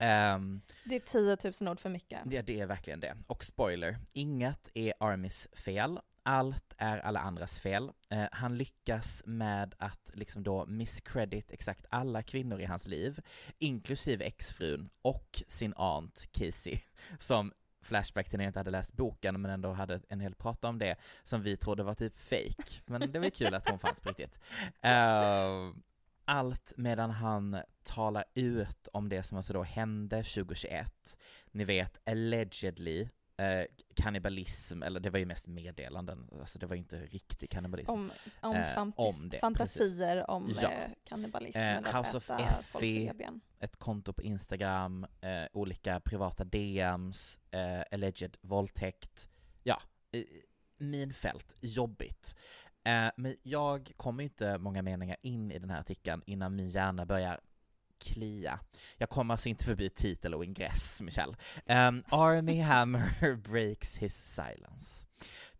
Um, Det är 10 000 ord för mycket. det, det är verkligen det. Och spoiler, inget är Armys fel. Allt är alla andras fel. Eh, han lyckas med att liksom då miscredit exakt alla kvinnor i hans liv, inklusive exfrun och sin aunt Casey, som Flashback till när jag inte hade läst boken men ändå hade en hel prata om det som vi trodde var typ fake. Men det var kul att hon fanns på riktigt. Eh, allt medan han talar ut om det som alltså då hände 2021. Ni vet, allegedly, eh, kannibalism, eller det var ju mest meddelanden, alltså det var ju inte riktig kannibalism. Om, om, Eh, om det, fantasier om Ja. eh, kannibalism Eh, House of Effie, ett konto på Instagram, eh, olika privata DMs, eh, alleged våldtäkt, ja, minfält, jobbigt. Eh, men jag kommer inte många meningar in i den här artikeln innan min hjärna börjar klia. Jag kommer alltså inte förbi titel och ingress, Michelle. Um, Army Hammer breaks his silence.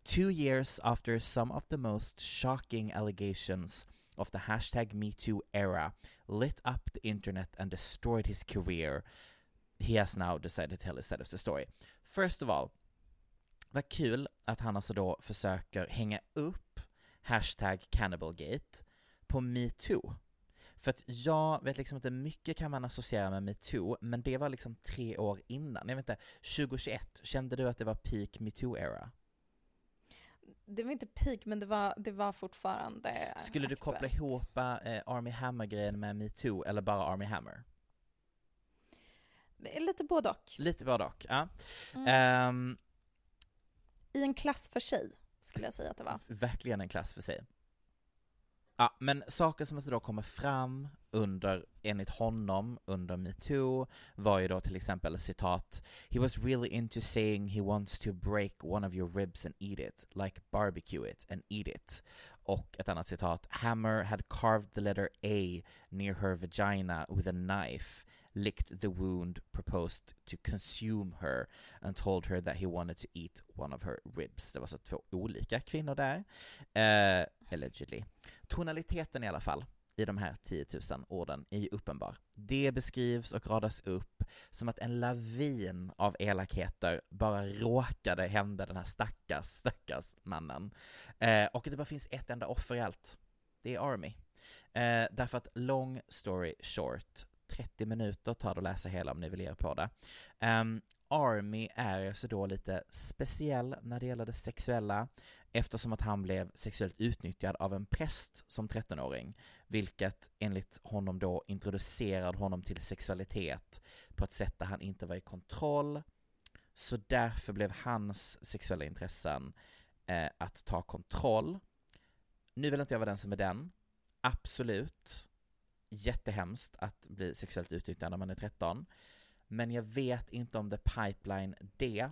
Two years after some of the most shocking allegations of the hashtag MeToo era lit up the internet and destroyed his career, he has now decided to tell his side of the story. First of all, vad kul att han alltså då försöker hänga upp hashtag cannibalgate på metoo. För att jag vet liksom inte, mycket kan man associera med metoo, men det var liksom tre år innan. Jag vet inte, 2021, kände du att det var peak metoo-era? Det var inte peak, men det var, det var fortfarande Skulle du koppla aktuellt. ihop eh, Army Hammer-grejen med metoo, eller bara Army Hammer? Lite både och. Lite både och, ja. Mm. Ehm, I en klass för sig, skulle jag säga att det var. verkligen en klass för sig. Ja, men saker som alltså då kommer fram under, enligt honom, under metoo, var ju då till exempel citat He was really into saying he wants to break one of your ribs and eat it, like barbecue it and eat it. Och ett annat citat Hammer had carved the letter A near her vagina with a knife, licked the wound, proposed to consume her and told her that he wanted to eat one of her ribs. Det var så två olika kvinnor där, eh, allegedly. Tonaliteten i alla fall i de här 10 000 orden är ju uppenbar. Det beskrivs och radas upp som att en lavin av elakheter bara råkade hända den här stackars, stackars mannen. Eh, och det bara finns ett enda offer i allt. Det är Army. Eh, därför att long story short, 30 minuter tar det att läsa hela om ni vill ge er på det. Um, Army är så då lite speciell när det gäller det sexuella eftersom att han blev sexuellt utnyttjad av en präst som 13-åring, vilket enligt honom då introducerade honom till sexualitet på ett sätt där han inte var i kontroll. Så därför blev hans sexuella intressen eh, att ta kontroll. Nu vill inte jag vara den som är den, absolut, jättehemskt att bli sexuellt utnyttjad när man är 13, men jag vet inte om the pipeline det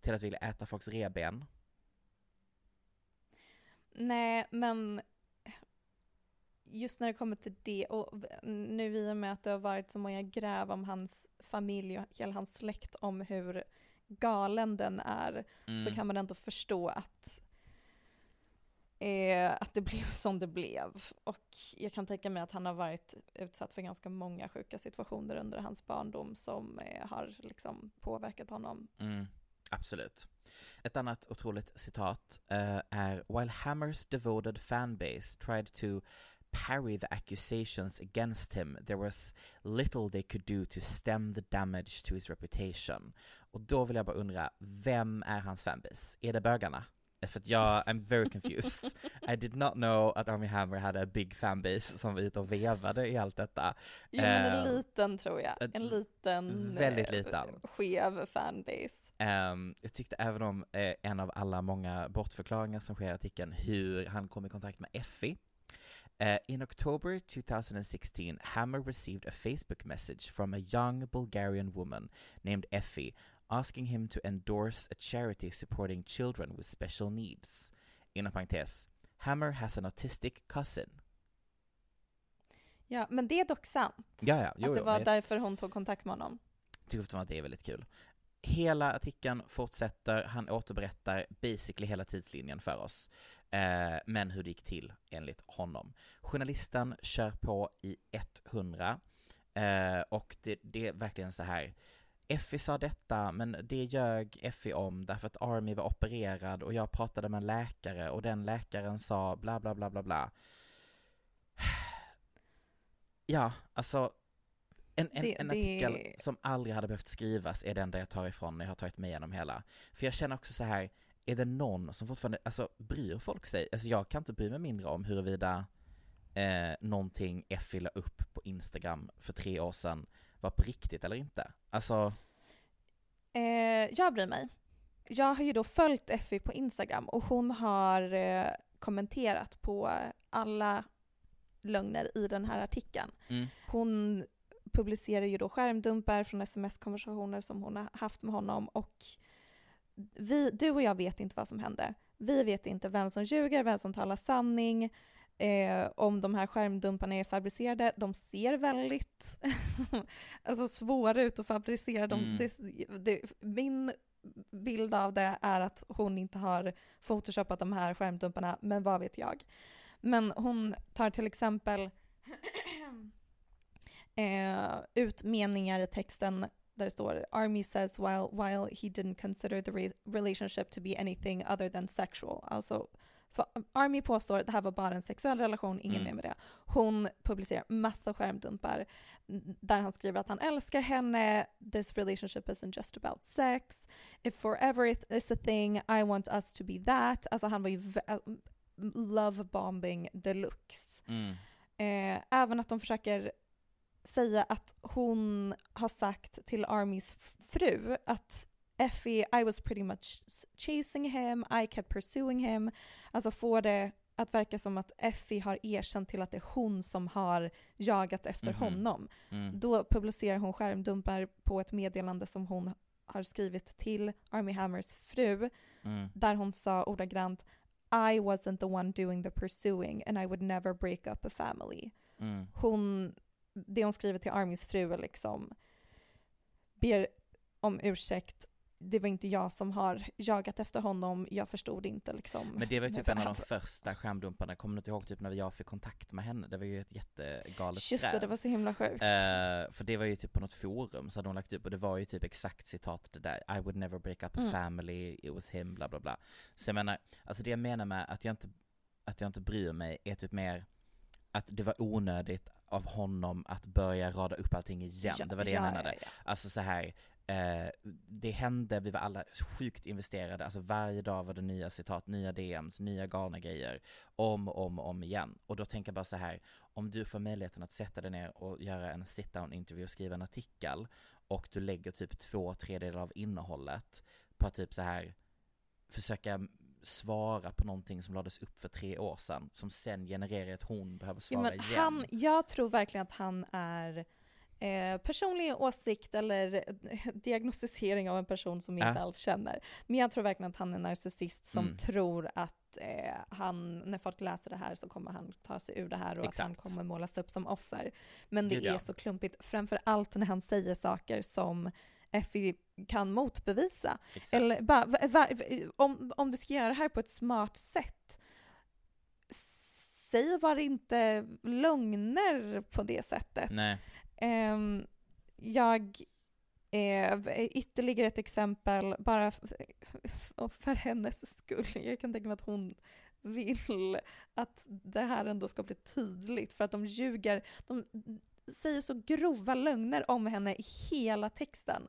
till att vilja äta folks reben. Nej, men just när det kommer till det, och nu i och med att det har varit så många gräv om hans familj och hela hans släkt om hur galen den är, så Mm. kan man ändå förstå att, eh, att det blev som det blev. Och jag kan tänka mig att han har varit utsatt för ganska många sjuka situationer under hans barndom som eh, har liksom påverkat honom. Mm, absolut. Ett annat otroligt citat uh, är “While Hammers devoted fanbase tried to parry the accusations against him, there was little they could do to stem the damage to his reputation.” Och då vill jag bara undra, vem är hans fanbase? Är det bögarna? För att jag, I'm very confused. I did not know att Army Hammer hade a big fanbase som var ute och vevade i allt detta. Jo men en Eh, liten tror jag, en liten väldigt eh, liten. skev fanbase. Ehm, jag tyckte även om eh, en av alla många bortförklaringar som sker i artikeln, hur han kom i kontakt med Effie. Eh, in October 2016, Hammer received a Facebook message from a young Bulgarian woman named Effie asking him to endorse a charity supporting children with special needs. Inom parentes, Hammer has an autistic cousin. Ja, men det är dock sant. Ja, ja, jo, att det jo, var därför hon tog kontakt med honom. tycker fortfarande att det är väldigt kul. Hela artikeln fortsätter, han återberättar basically hela tidslinjen för oss. Eh, men hur det gick till enligt honom. Journalisten kör på i 100 eh, och det, det är verkligen så här. Effie sa detta, men det ljög Effie om därför att Army var opererad och jag pratade med en läkare och den läkaren sa bla bla bla bla bla. Ja, alltså en, en, Det- en det- artikel som aldrig hade behövt skrivas är den där jag tar ifrån när jag har tagit mig igenom hela. För jag känner också så här, är det någon som fortfarande, alltså bryr folk sig? Alltså jag kan inte bry mig mindre om huruvida eh, någonting Effie la upp på Instagram för tre år sedan var på riktigt eller inte. Alltså, Eh, jag bryr mig. Jag har ju då följt Effie på Instagram och hon har eh, kommenterat på alla lögner i den här artikeln. mm, Hon publicerar ju då skärmdumpar från sms-konversationer som hon har haft med honom och vi, du och jag vet inte vad som hände. Vi vet inte vem som ljuger, vem som talar sanning, eh, om de här skärmdumparna är fabricerade. De ser väldigt alltså svåra ut att fabricera. De, Mm. det, det, min bild av det är att hon inte har photoshopat de här skärmdumparna, men vad vet jag. Men hon tar till exempel eh, ut meningar i texten där det står Army says while, while he didn't consider the re relationship to be anything other than sexual. Alltså, för Army påstår att det här var bara en sexuell relation, ingen Mm. mer med det. Hon publicerar massa skärmdumpar där han skriver att han älskar henne, this relationship isn't just about sex, if forever it is a thing, I want us to be that. Alltså han var ju äh, love bombing deluxe. mm, Eh, även att de försöker säga att hon har sagt till Armys fru att Effie, I was pretty much chasing him, I kept pursuing him. Alltså får det att verka som att Effie har erkänt till att det är hon som har jagat efter Mhm. honom. mm, Då publicerar hon skärmdumpar på ett meddelande som hon har skrivit till Army Hammers fru mm, där hon sa ordagrant I wasn't the one doing the pursuing and I would never break up a family. mm. Hon, det hon skriver till Armys fru är liksom ber om ursäkt. Det var inte jag som har jagat efter honom, jag förstod inte liksom. Men det var ju typ en av de första skärmdumparna, kommer du inte ihåg typ när jag fick kontakt med henne? Det var ju ett jättegalet Just det, det var så himla sjukt. Eh, för det var ju typ på något forum så hade hon lagt upp och det var ju typ exakt citat det där I would never break up a Mm. family, it was him, bla bla bla. Så jag menar, alltså det jag menar med att jag inte, att jag inte bryr mig är typ mer att det var onödigt av honom att börja rada upp allting igen, Ja, det var det ja, jag ja, menade. ja. Alltså så här. Eh, det hände, vi var alla sjukt investerade, alltså varje dag var det nya citat, nya DMs, nya galna grejer, om och om, om igen. Och då tänker jag bara så här, om du får möjligheten att sätta dig ner och göra en sit-down intervju och skriva en artikel, och du lägger typ två tredjedelar av innehållet på att typ så här försöka svara på någonting som lades upp för tre år sedan, som sen genererar att hon behöver Ja, svara men igen. han, jag tror verkligen att han är eh, personlig åsikt eller diagnostisering av en person som inte Ja. alls känner. Men jag tror verkligen att han är en narcissist som Mm. tror att eh, han, när folk läser det här så kommer han ta sig ur det här och att han Exakt. kommer målas upp som offer. Men det Gud, är ja. så klumpigt, framför allt när han säger saker som Effie kan motbevisa. Exakt. Eller bara, va, va, om, om du ska göra det här på ett smart sätt, säg bara inte lögner på det sättet. Nej. Um, jag, eh, ytterligare ett exempel, bara för, för hennes skull. Jag kan tänka mig att hon vill att det här ändå ska bli tydligt för att de ljuger, de säger så grova lögner om henne i hela texten.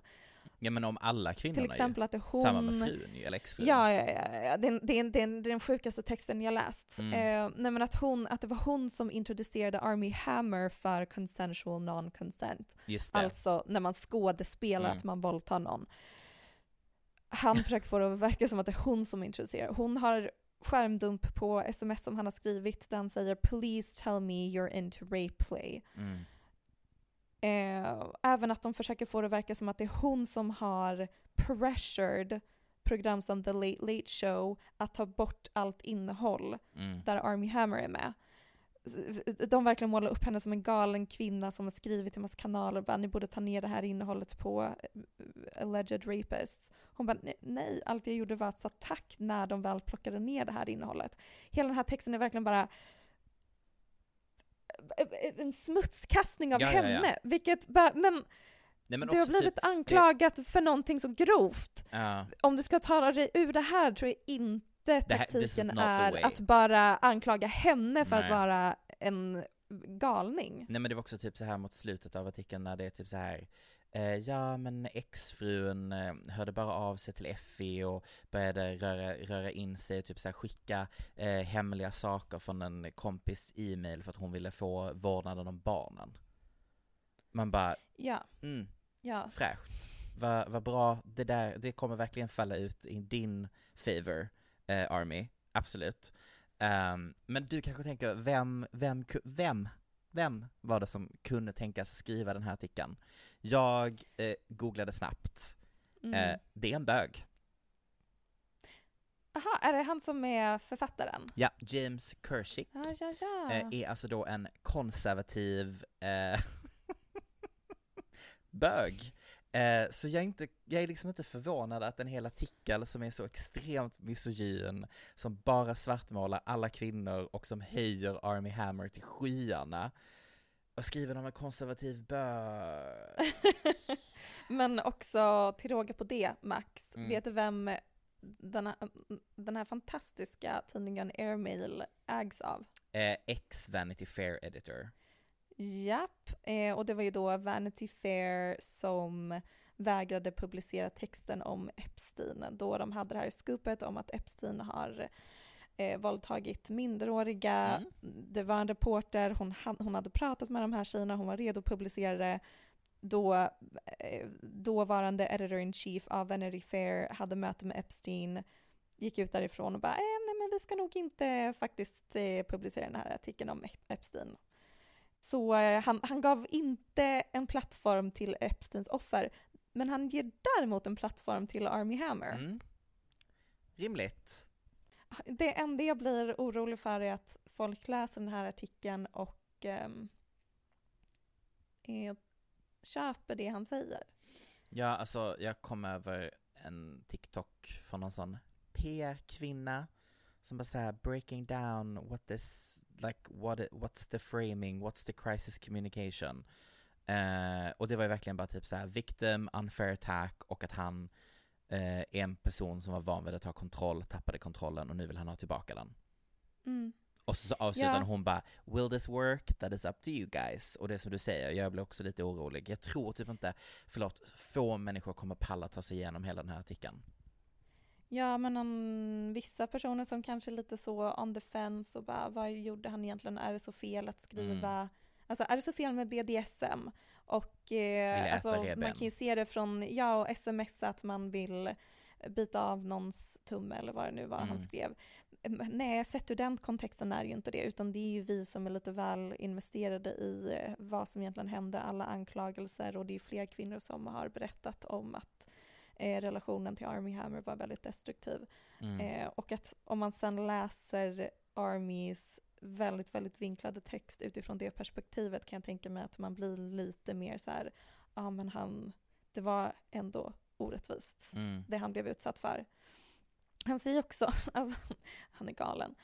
Ja men om alla kvinnorna Till exempel ju. att det hon... Samma med frun ju, eller exfrun. Ja, ja, ja, ja. Det, är- det, är- det, är- det är den sjukaste texten jag läst. Mm. Eh, nej men att, hon, att det var hon som introducerade Army Hammer för consensual non-consent. Just det. Alltså när man skådespelar Mm. att man våldtar någon. Han försöker få det att verka som att det är hon som introducerar. Hon har skärmdump på sms som han har skrivit där han säger “Please tell me you're into rape play”. Mm. Eh, även att de försöker få det att verka som att det är hon som har pressured program som The Late Late Show att ta bort allt innehåll Mm. där Army Hammer är med. De verkligen målar upp henne som en galen kvinna som har skrivit till massa kanaler och bara ni borde ta ner det här innehållet på eh, alleged rapists. Hon bara "Nej, allt jag gjorde var att sa tack när de väl plockade ner det här innehållet. Hela den här texten är verkligen bara en smutskastning av Ja, ja, ja. henne, vilket bara, men, Nej, men du har blivit typ- anklagad för någonting så grovt. Ja. Om du ska ta dig ur det här tror jag inte Det här- taktiken the är att bara anklaga henne för att Nej. vara en galning. Nej men det var också typ så här mot slutet av artikeln när det är typ så här eh, ja men exfrun eh, hörde bara av sig till Effie och började röra, röra in sig och typ så här skicka eh, hemliga saker från en kompis e-mail för att hon ville få vårdnaden om barnen. Man bara, Ja, mm, ja. fräscht. Vad vad bra, det där, det kommer verkligen falla ut i din favor, eh, Army, absolut. Ehm, men du kanske tänker, vem, vem, vem, vem var det som kunde tänkas skriva den här artikeln? Jag eh, googlade snabbt, Mm. eh, det är en bög. Aha, är det han som är författaren? Ja, James Kershik Ja, ja, ja. eh, är alltså då en konservativ eh, bög. Eh, så jag är, inte, jag är liksom inte förvånad att en hel artikel som är så extremt misogyn, som bara svartmålar alla kvinnor och som höjer Army Hammer till skyarna, och skriver om en konservativ bög. Men också till råga på det, Max, Mm. vet du vem den här, den här fantastiska tidningen Airmail ägs av? Eh, ex Vanity Fair editor. Japp, eh, och det var ju då Vanity Fair som vägrade publicera texten om Epstein då de hade det här scoopet om att Epstein har eh, våldtagit minderåriga. Mm. Det var en reporter, hon, hon hade pratat med de här tjejerna, hon var redo att publicera det. Då eh, dåvarande editor-in-chief av Vanity Fair hade möte med Epstein, gick ut därifrån och bara eh, nej men vi ska nog inte faktiskt eh, publicera den här artikeln om Ep- Epstein. Så eh, han, han gav inte en plattform till Epsteins offer, men han ger däremot en plattform till Army Hammer. Mm. Rimligt. Det enda jag blir orolig för är att folk läser den här artikeln och ehm, eh, köper det han säger. Ja, alltså jag kom över en TikTok från någon sån PR-kvinna som bara såhär breaking down what this, like what it, what's the framing, what's the crisis communication. Eh, och det var ju verkligen bara typ såhär victim, unfair attack och att han eh, en person som var van vid att ta kontroll, tappade kontrollen och nu vill han ha tillbaka den. Mm. Och så, så avslutar Ja. hon bara Will this work? That is up to you guys. Och det är som du säger, jag blir också lite orolig. Jag tror typ inte, förlåt, få människor kommer palla ta sig igenom hela den här artikeln. Ja, men um, vissa personer som kanske är lite så on the fence och bara vad gjorde han egentligen? Är det så fel att skriva? Mm. Alltså är det så fel med BDSM? Och eh, alltså, man kan ju se det från, ja och sms att man vill bita av någons tumme eller vad det nu var han Mm. skrev. Mm, Nej, sett ur den kontexten är ju inte det, utan det är ju vi som är lite väl investerade i eh, vad som egentligen hände, alla anklagelser och det är fler kvinnor som har berättat om att eh, relationen till Army Hammer var väldigt destruktiv. Mm. Eh, och att om man sen läser Armys väldigt, väldigt vinklade text utifrån det perspektivet kan jag tänka mig att man blir lite mer så här, ja men han, det var ändå orättvist Mm. det han blev utsatt för. Han säger också, alltså han är galen.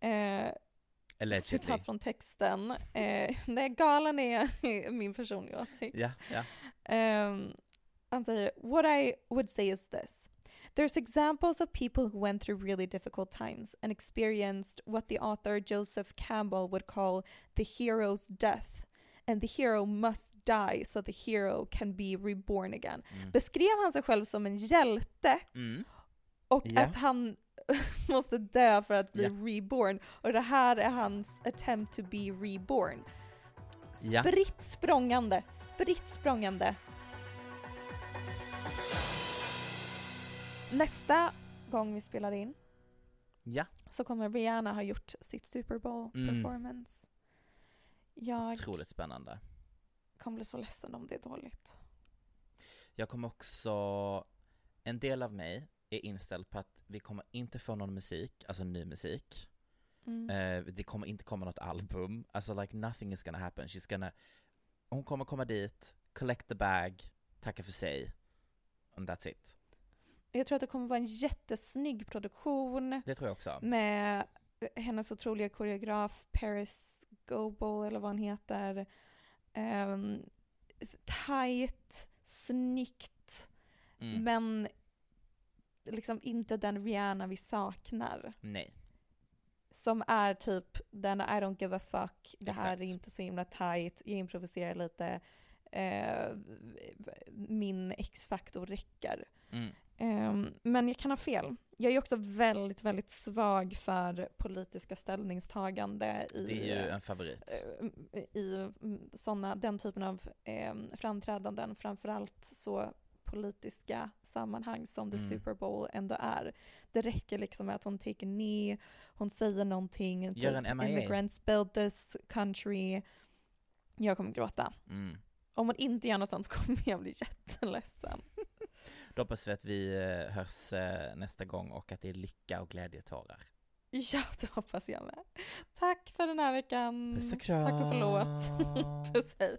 Eh, Allegedly. citat från texten. Eh, nej, galen är min personliga åsikt. Ja, ja. Um, han säger, what I would say is this. There's examples of people who went through really difficult times and experienced what the author Joseph Campbell would call the hero's death. And the hero must die so the hero can be reborn again. Mm. Beskrev han sig själv som en hjälte Mm. och Ja. att han måste dö för att bli Ja. reborn. Och det här är hans attempt to be reborn. Spritt språngande, spritt språngande. Nästa gång vi spelar in Ja, så kommer Rihanna ha gjort sitt Super Bowl Mm. Jag otroligt spännande. kommer bli så ledsen om det är dåligt. Jag kommer också en del av mig är inställd på att vi kommer inte få någon musik, alltså ny musik. Mm. Eh, det kommer inte komma något album, alltså like nothing is gonna happen. She's gonna, hon kommer komma dit, collect the bag, tacka för sig, and that's it. Jag tror att det kommer vara en jättesnygg produktion Det tror jag också. med hennes otroliga koreograf Paris Goebel eller vad han heter. Um, tight, snyggt, Mm. men liksom inte den Rihanna vi saknar. Nej. Som är typ den I don't give a fuck, det här är Exakt. inte så himla tight, jag improviserar lite, eh, min X-faktor räcker. Mm. Ehm, men jag kan ha fel. Jag är också väldigt, väldigt svag för politiska ställningstagande i, Det är ju en favorit. eh, i mm, såna, den typen av eh, framträdanden, framförallt så politiska sammanhang som The Mm. Super Bowl ändå är. Det räcker liksom med att hon take a knee, hon säger någonting, Gör en MIA. immigrants build this country. Jag kommer gråta. Mm. Om hon inte gör något sånt så kommer jag bli jätteledsen. Då hoppas vi att vi eh, hörs eh, nästa gång och att det är lycka och glädjetårar. Ja, det hoppas jag med. Tack för den här veckan. Puss och Tack och förlåt. kram. Puss hej.